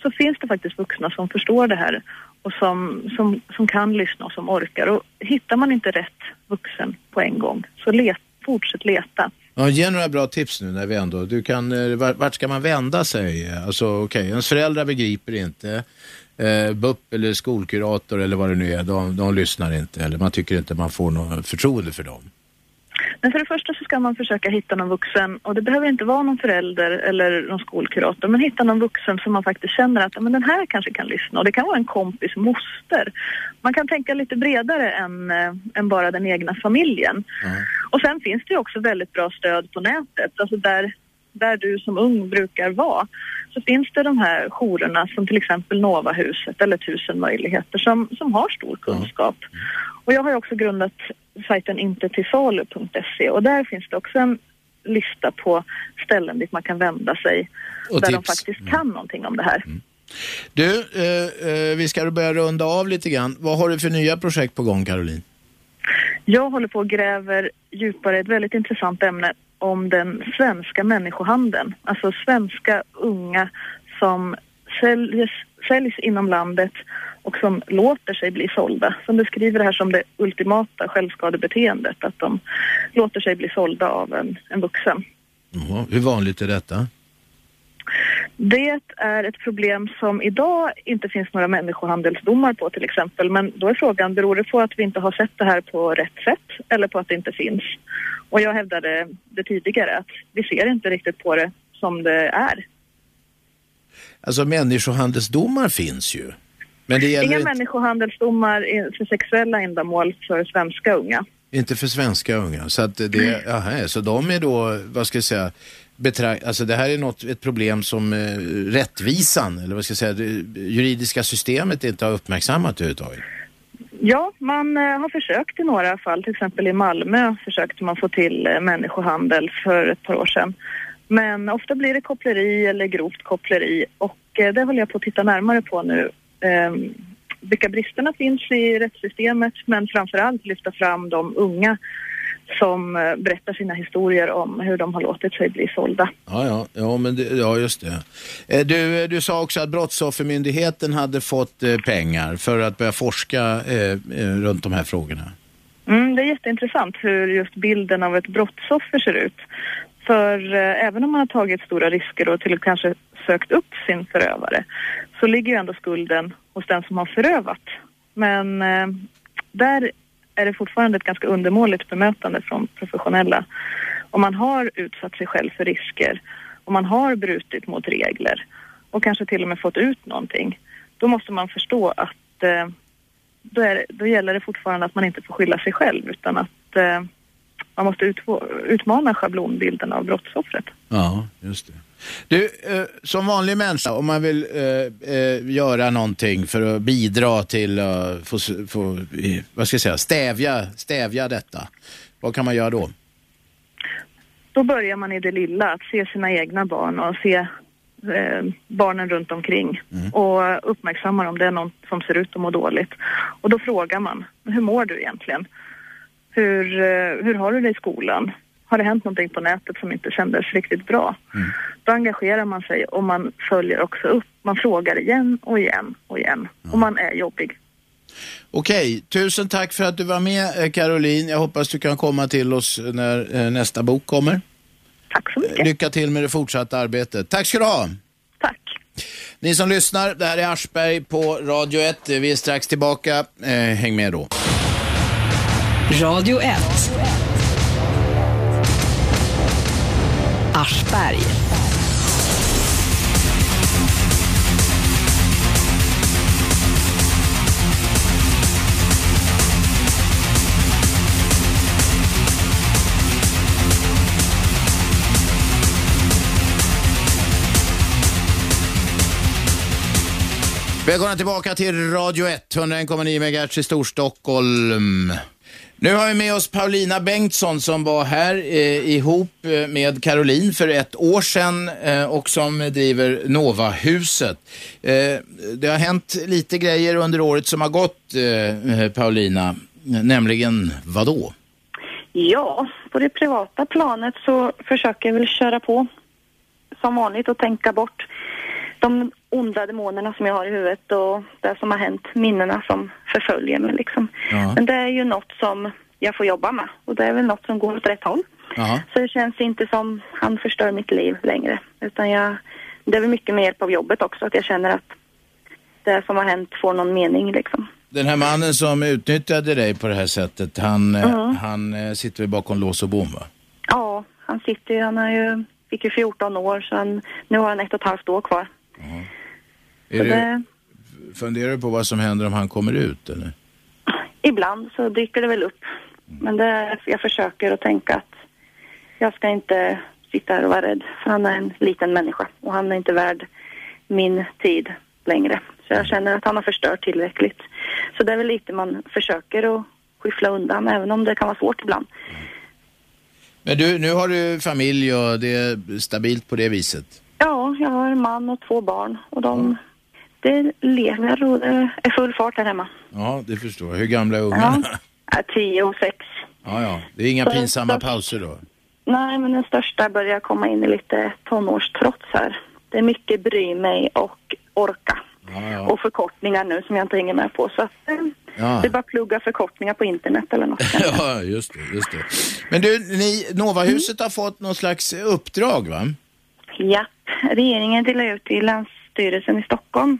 så finns det faktiskt vuxna som förstår det här och som, som, som kan lyssna och som orkar. Och hittar man inte rätt vuxen på en gång så let, fortsätt leta. Ja, ge några bra tips nu när vi ändå, du kan, eh, vart ska man vända sig? Alltså okej, okay, ens föräldrar begriper inte. Eh, BUP eller skolkurator eller vad det nu är, de, de lyssnar inte eller man tycker inte man får något förtroende för dem. Men för det första så ska man försöka hitta någon vuxen och det behöver inte vara någon förälder eller någon skolkurator men hitta någon vuxen som man faktiskt känner att men den här kanske kan lyssna och det kan vara en kompis moster. Man kan tänka lite bredare än, äh, än bara den egna familjen. Mm. Och sen finns det ju också väldigt bra stöd på nätet, alltså där, där du som ung brukar vara så finns det de här jourerna som till exempel Novahuset eller Tusen möjligheter som, som har stor kunskap. Mm. Och jag har ju också grundat sajten intetisalu.se och där finns det också en lista på ställen dit man kan vända sig och där tips. de faktiskt mm. kan mm. någonting om det här. Mm. Du, eh, eh, vi ska börja runda av lite grann. Vad har du för nya projekt på gång, Caroline? Jag håller på och gräver djupare ett väldigt intressant ämne om den svenska människohandeln. Alltså svenska unga som säljs, säljs inom landet och som låter sig bli sålda. Som beskriver det här som det ultimata självskadebeteendet, att de låter sig bli sålda av en, en vuxen. Jaha, hur vanligt är detta? Det är ett problem som idag inte finns några människohandelsdomar på till exempel. Men då är frågan, beror det på att vi inte har sett det här på rätt sätt eller på att det inte finns? Och jag hävdade det tidigare att vi ser inte riktigt på det som det är. Alltså människohandelsdomar finns ju. Men det gäller Inga inte... människohandelsdomar för sexuella ändamål för svenska unga. Inte för svenska unga, så att det, aha, så de är då, vad ska jag säga, betrakt, alltså det här är något, ett problem som eh, rättvisan, eller vad ska jag säga, det juridiska systemet inte har uppmärksammat överhuvudtaget. Ja, man eh, har försökt i några fall, till exempel i Malmö försökte man få till eh, människohandel för ett par år sedan. Men ofta blir det koppleri eller grovt koppleri och eh, det håller jag på att titta närmare på nu eh, vilka bristerna finns i rättssystemet men framförallt lyfta fram de unga som eh, berättar sina historier om hur de har låtit sig bli sålda. Ja, ja, ja, men det, ja just det. Eh, du, du sa också att Brottsoffermyndigheten hade fått eh, pengar för att börja forska eh, runt de här frågorna. Mm, det är jätteintressant hur just bilden av ett brottsoffer ser ut. För eh, även om man har tagit stora risker och till kanske sökt upp sin förövare så ligger ju ändå skulden hos den som har förövat. Men eh, där är det fortfarande ett ganska undermåligt bemötande från professionella. Om man har utsatt sig själv för risker, om man har brutit mot regler och kanske till och med fått ut någonting, då måste man förstå att eh, då, är, då gäller det fortfarande att man inte får skylla sig själv utan att eh, man måste utmana schablonbilden av brottsoffret. Ja, just det. Du, eh, som vanlig människa, om man vill eh, eh, göra någonting för att bidra till att få, få, vad ska jag säga, stävja, stävja detta, vad kan man göra då? Då börjar man i det lilla, att se sina egna barn och se barnen runt omkring mm. och uppmärksammar om det är någon som ser ut att må dåligt. Och då frågar man, hur mår du egentligen? Hur, hur har du det i skolan? Har det hänt någonting på nätet som inte kändes riktigt bra? Mm. Då engagerar man sig och man följer också upp. Man frågar igen och igen och igen. Mm. Och man är jobbig. Okej, tusen tack för att du var med eh, Caroline. Jag hoppas du kan komma till oss när eh, nästa bok kommer. Tack så mycket. Lycka till med det fortsatta arbetet. Tack ska du ha. Tack. Ni som lyssnar, det här är Aschberg på Radio 1. Vi är strax tillbaka. Eh, häng med då. Radio 1. Aschberg. Välkomna tillbaka till Radio 1, 101,9 MHz i Storstockholm. Nu har vi med oss Paulina Bengtsson som var här eh, ihop eh, med Caroline för ett år sedan eh, och som driver Novahuset. Eh, det har hänt lite grejer under året som har gått, eh, eh Paulina. Nämligen vadå? Ja, på det privata planet så försöker jag väl köra på som vanligt och tänka bort de onda demonerna som jag har i huvudet och det som har hänt, minnena som förföljer mig liksom. Ja. Men det är ju något som jag får jobba med och det är väl något som går åt rätt håll. Ja. Så det känns inte som han förstör mitt liv längre utan jag, det är väl mycket med hjälp av jobbet också att jag känner att det som har hänt får någon mening liksom. Den här mannen som utnyttjade dig på det här sättet, han, mm. han eh, sitter väl bakom lås och bom va? Ja, han sitter ju, han har ju, fick ju 14 år så han, nu har han ett och ett halvt år kvar. Mm. Är det, funderar du på vad som händer om han kommer ut eller? Ibland så dyker det väl upp. Men det, jag försöker att tänka att jag ska inte sitta här och vara rädd. För han är en liten människa och han är inte värd min tid längre. Så jag känner att han har förstört tillräckligt. Så det är väl lite man försöker att skyffla undan, även om det kan vara svårt ibland. Men du, nu har du familj och det är stabilt på det viset? Ja, jag har en man och två barn och de, mm. Det lever och det är full fart här hemma. Ja, det förstår jag. Hur gamla är ungarna? Ja, tio och sex. Ja, ja. Det är inga Så pinsamma pauser då? Nej, men den största börjar komma in i lite tonårstrots här. Det är mycket bry mig och orka. Ja, ja. Och förkortningar nu som jag inte hänger med på. Så att, eh, ja. det är bara plugga förkortningar på internet eller något. [LAUGHS] ja, just det, just det. Men du, ni, Novahuset mm. har fått någon slags uppdrag va? Ja, regeringen delade ut till Länsstyrelsen i Stockholm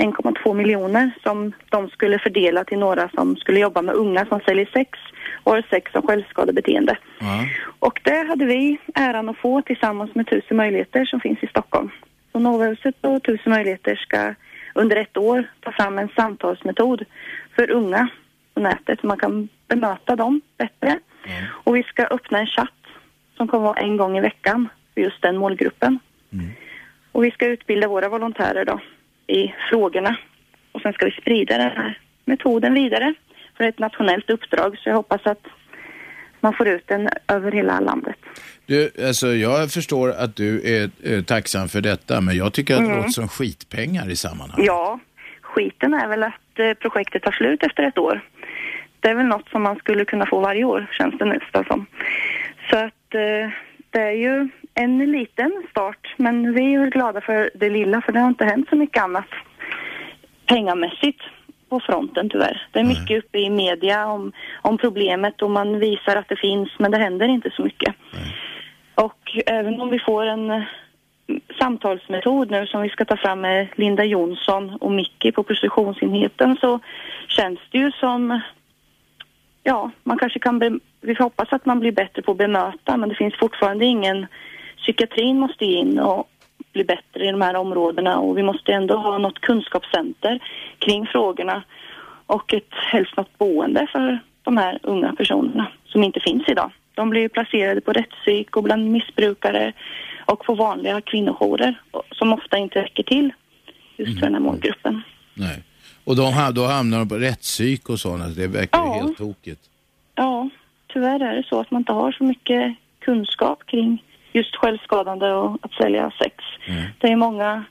1,2 miljoner som de skulle fördela till några som skulle jobba med unga som säljer sex och har sex som självskadebeteende. Ja. Och det hade vi äran att få tillsammans med Tusen möjligheter som finns i Stockholm. Så Novahuset och Tusen möjligheter ska under ett år ta fram en samtalsmetod för unga på nätet så man kan bemöta dem bättre. Mm. Och vi ska öppna en chatt som kommer vara en gång i veckan för just den målgruppen. Mm. Och vi ska utbilda våra volontärer då i frågorna och sen ska vi sprida den här metoden vidare för ett nationellt uppdrag så jag hoppas att man får ut den över hela landet. Du, alltså jag förstår att du är, är tacksam för detta, men jag tycker att mm. det låter som skitpengar i sammanhanget. Ja, skiten är väl att eh, projektet tar slut efter ett år. Det är väl något som man skulle kunna få varje år, känns det nästan som. Så att eh, det är ju en liten start, men vi är glada för det lilla, för det har inte hänt så mycket annat pengamässigt på fronten tyvärr. Det är mycket uppe i media om, om problemet och man visar att det finns, men det händer inte så mycket. Nej. Och även om vi får en eh, samtalsmetod nu som vi ska ta fram med Linda Jonsson och Micke på prostitutionsenheten så känns det ju som, ja, man kanske kan, vi hoppas att man blir bättre på att bemöta men det finns fortfarande ingen, psykiatrin måste in och bli bättre i de här områdena och vi måste ändå ha något kunskapscenter kring frågorna och ett helst något boende för de här unga personerna som inte finns idag. De blir placerade på rättspsyk och bland missbrukare och på vanliga kvinnojourer som ofta inte räcker till just för den här mm. målgruppen. Nej. Och då, då hamnar de på rättspsyk och sådana, det verkar ja. helt tokigt. Ja, tyvärr är det så att man inte har så mycket kunskap kring just självskadande och att sälja sex. Mm. Det är många,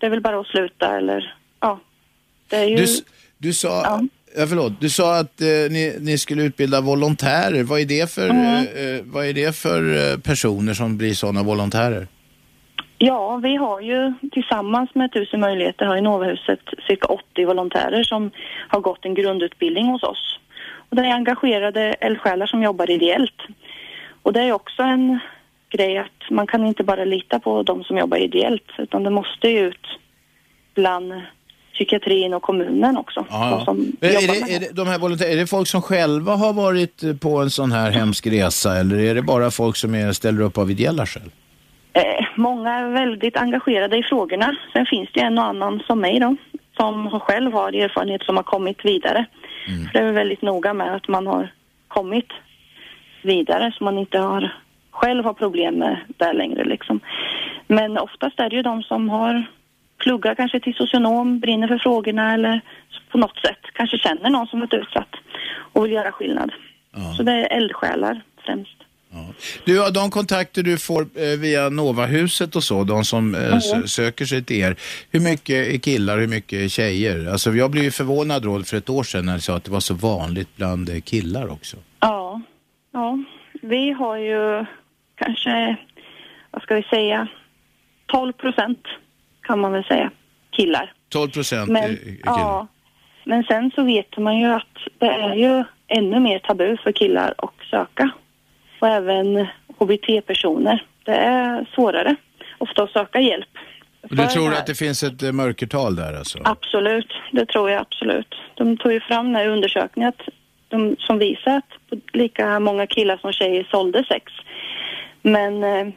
det är väl bara att sluta eller ja. Det är ju... Du, du sa, ja. Ja, förlåt. Du sa att eh, ni, ni, skulle utbilda volontärer. Vad är det för, mm. eh, vad är det för eh, personer som blir sådana volontärer? Ja, vi har ju tillsammans med Tusen möjligheter har i Novahuset cirka 80 volontärer som har gått en grundutbildning hos oss. Och det är engagerade eldsjälar som jobbar ideellt. Och det är också en grej att man kan inte bara lita på de som jobbar ideellt utan det måste ju ut bland psykiatrin och kommunen också. Ja, ja. är, det, är, det, de här volontär, är det folk som själva har varit på en sån här hemsk resa eller är det bara folk som är, ställer upp av ideella skäl? Eh, många är väldigt engagerade i frågorna. Sen finns det en och annan som mig då, som själv har erfarenhet som har kommit vidare. Mm. För det är väldigt noga med att man har kommit vidare så man inte har själv har problem med det längre liksom. Men oftast är det ju de som har pluggar kanske till socionom, brinner för frågorna eller på något sätt kanske känner någon som varit utsatt och vill göra skillnad. Ja. Så det är eldsjälar främst. Du, de kontakter du får eh, via Novahuset och så, de som eh, söker sig till er, hur mycket är killar, hur mycket är tjejer? Alltså jag blev ju förvånad då för ett år sedan när du sa att det var så vanligt bland eh, killar också. Ja, ja. Vi har ju kanske, vad ska vi säga, 12 procent kan man väl säga, killar. 12 procent Men, ja, men sen så vet man ju att det är ju ännu mer tabu för killar att söka. Och även HBT-personer. Det är svårare ofta att söka hjälp. Och du tror att det finns ett eh, mörkertal där alltså? Absolut, det tror jag absolut. De tog ju fram den här undersökningen att de, som visar att lika många killar som tjejer sålde sex. Men eh,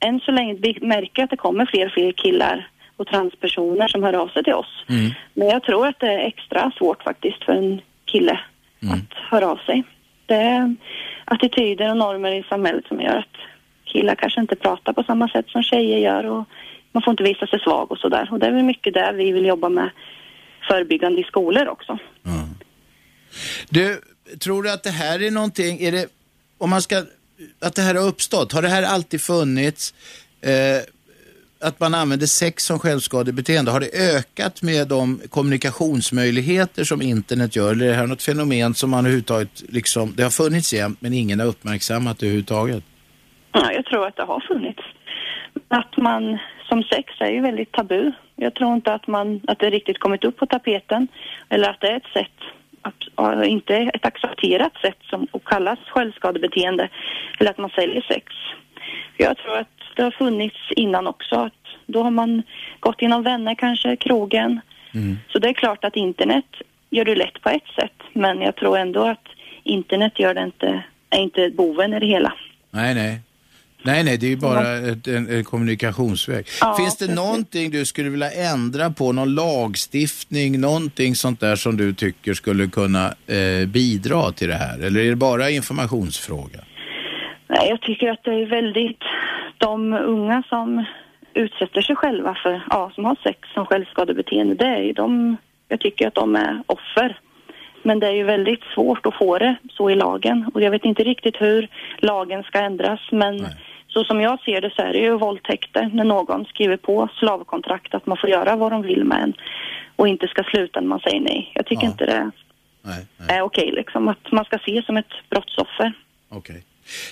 än så länge vi märker att det kommer fler och fler killar och transpersoner som hör av sig till oss. Mm. Men jag tror att det är extra svårt faktiskt för en kille att höra av sig. Det är attityder och normer i samhället som gör att killar kanske inte pratar på samma sätt som tjejer gör och man får inte visa sig svag och sådär. Och det är väl mycket där vi vill jobba med förebyggande i skolor också. Du, tror du att det här är någonting, är det, om man ska, att det här har uppstått, har det här alltid funnits? Eh, att man använder sex som självskadebeteende, har det ökat med de kommunikationsmöjligheter som internet gör? Eller är det här något fenomen som man överhuvudtaget, liksom, det har funnits jämt men ingen har uppmärksammat det överhuvudtaget? Ja, jag tror att det har funnits. Att man som sex är ju väldigt tabu. Jag tror inte att, man, att det riktigt kommit upp på tapeten eller att det är ett sätt inte ett accepterat sätt som och kallas självskadebeteende eller att man säljer sex. Jag tror att det har funnits innan också. Att då har man gått genom vänner kanske, krogen. Så det är klart att internet gör det lätt på ett sätt men jag tror ändå att internet gör det inte, är inte boven i det hela. Nej, nej. Nej, nej, det är ju bara ett, en, en kommunikationsväg. Ja, Finns det precis. någonting du skulle vilja ändra på, någon lagstiftning, någonting sånt där som du tycker skulle kunna eh, bidra till det här? Eller är det bara informationsfråga? Nej, jag tycker att det är väldigt... De unga som utsätter sig själva för, ja, som har sex som självskadebeteende, det är ju de... Jag tycker att de är offer. Men det är ju väldigt svårt att få det så i lagen och jag vet inte riktigt hur lagen ska ändras men så som jag ser det så är det ju våldtäkter när någon skriver på slavkontrakt att man får göra vad de vill med en och inte ska sluta när man säger nej. Jag tycker Ja. inte det Nej, nej. är okej liksom att man ska se som ett brottsoffer. okej.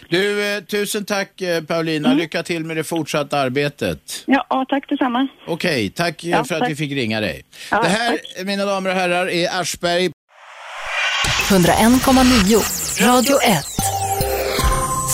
Du, eh, tusen tack eh, Paulina. Lycka till med det fortsatta arbetet. Ja, ja tack detsamma. Okej, tack eh, Ja, för att tack. vi fick ringa dig. Ja, det här, tack. mina damer och herrar, är Aschberg 101,9 Radio 1.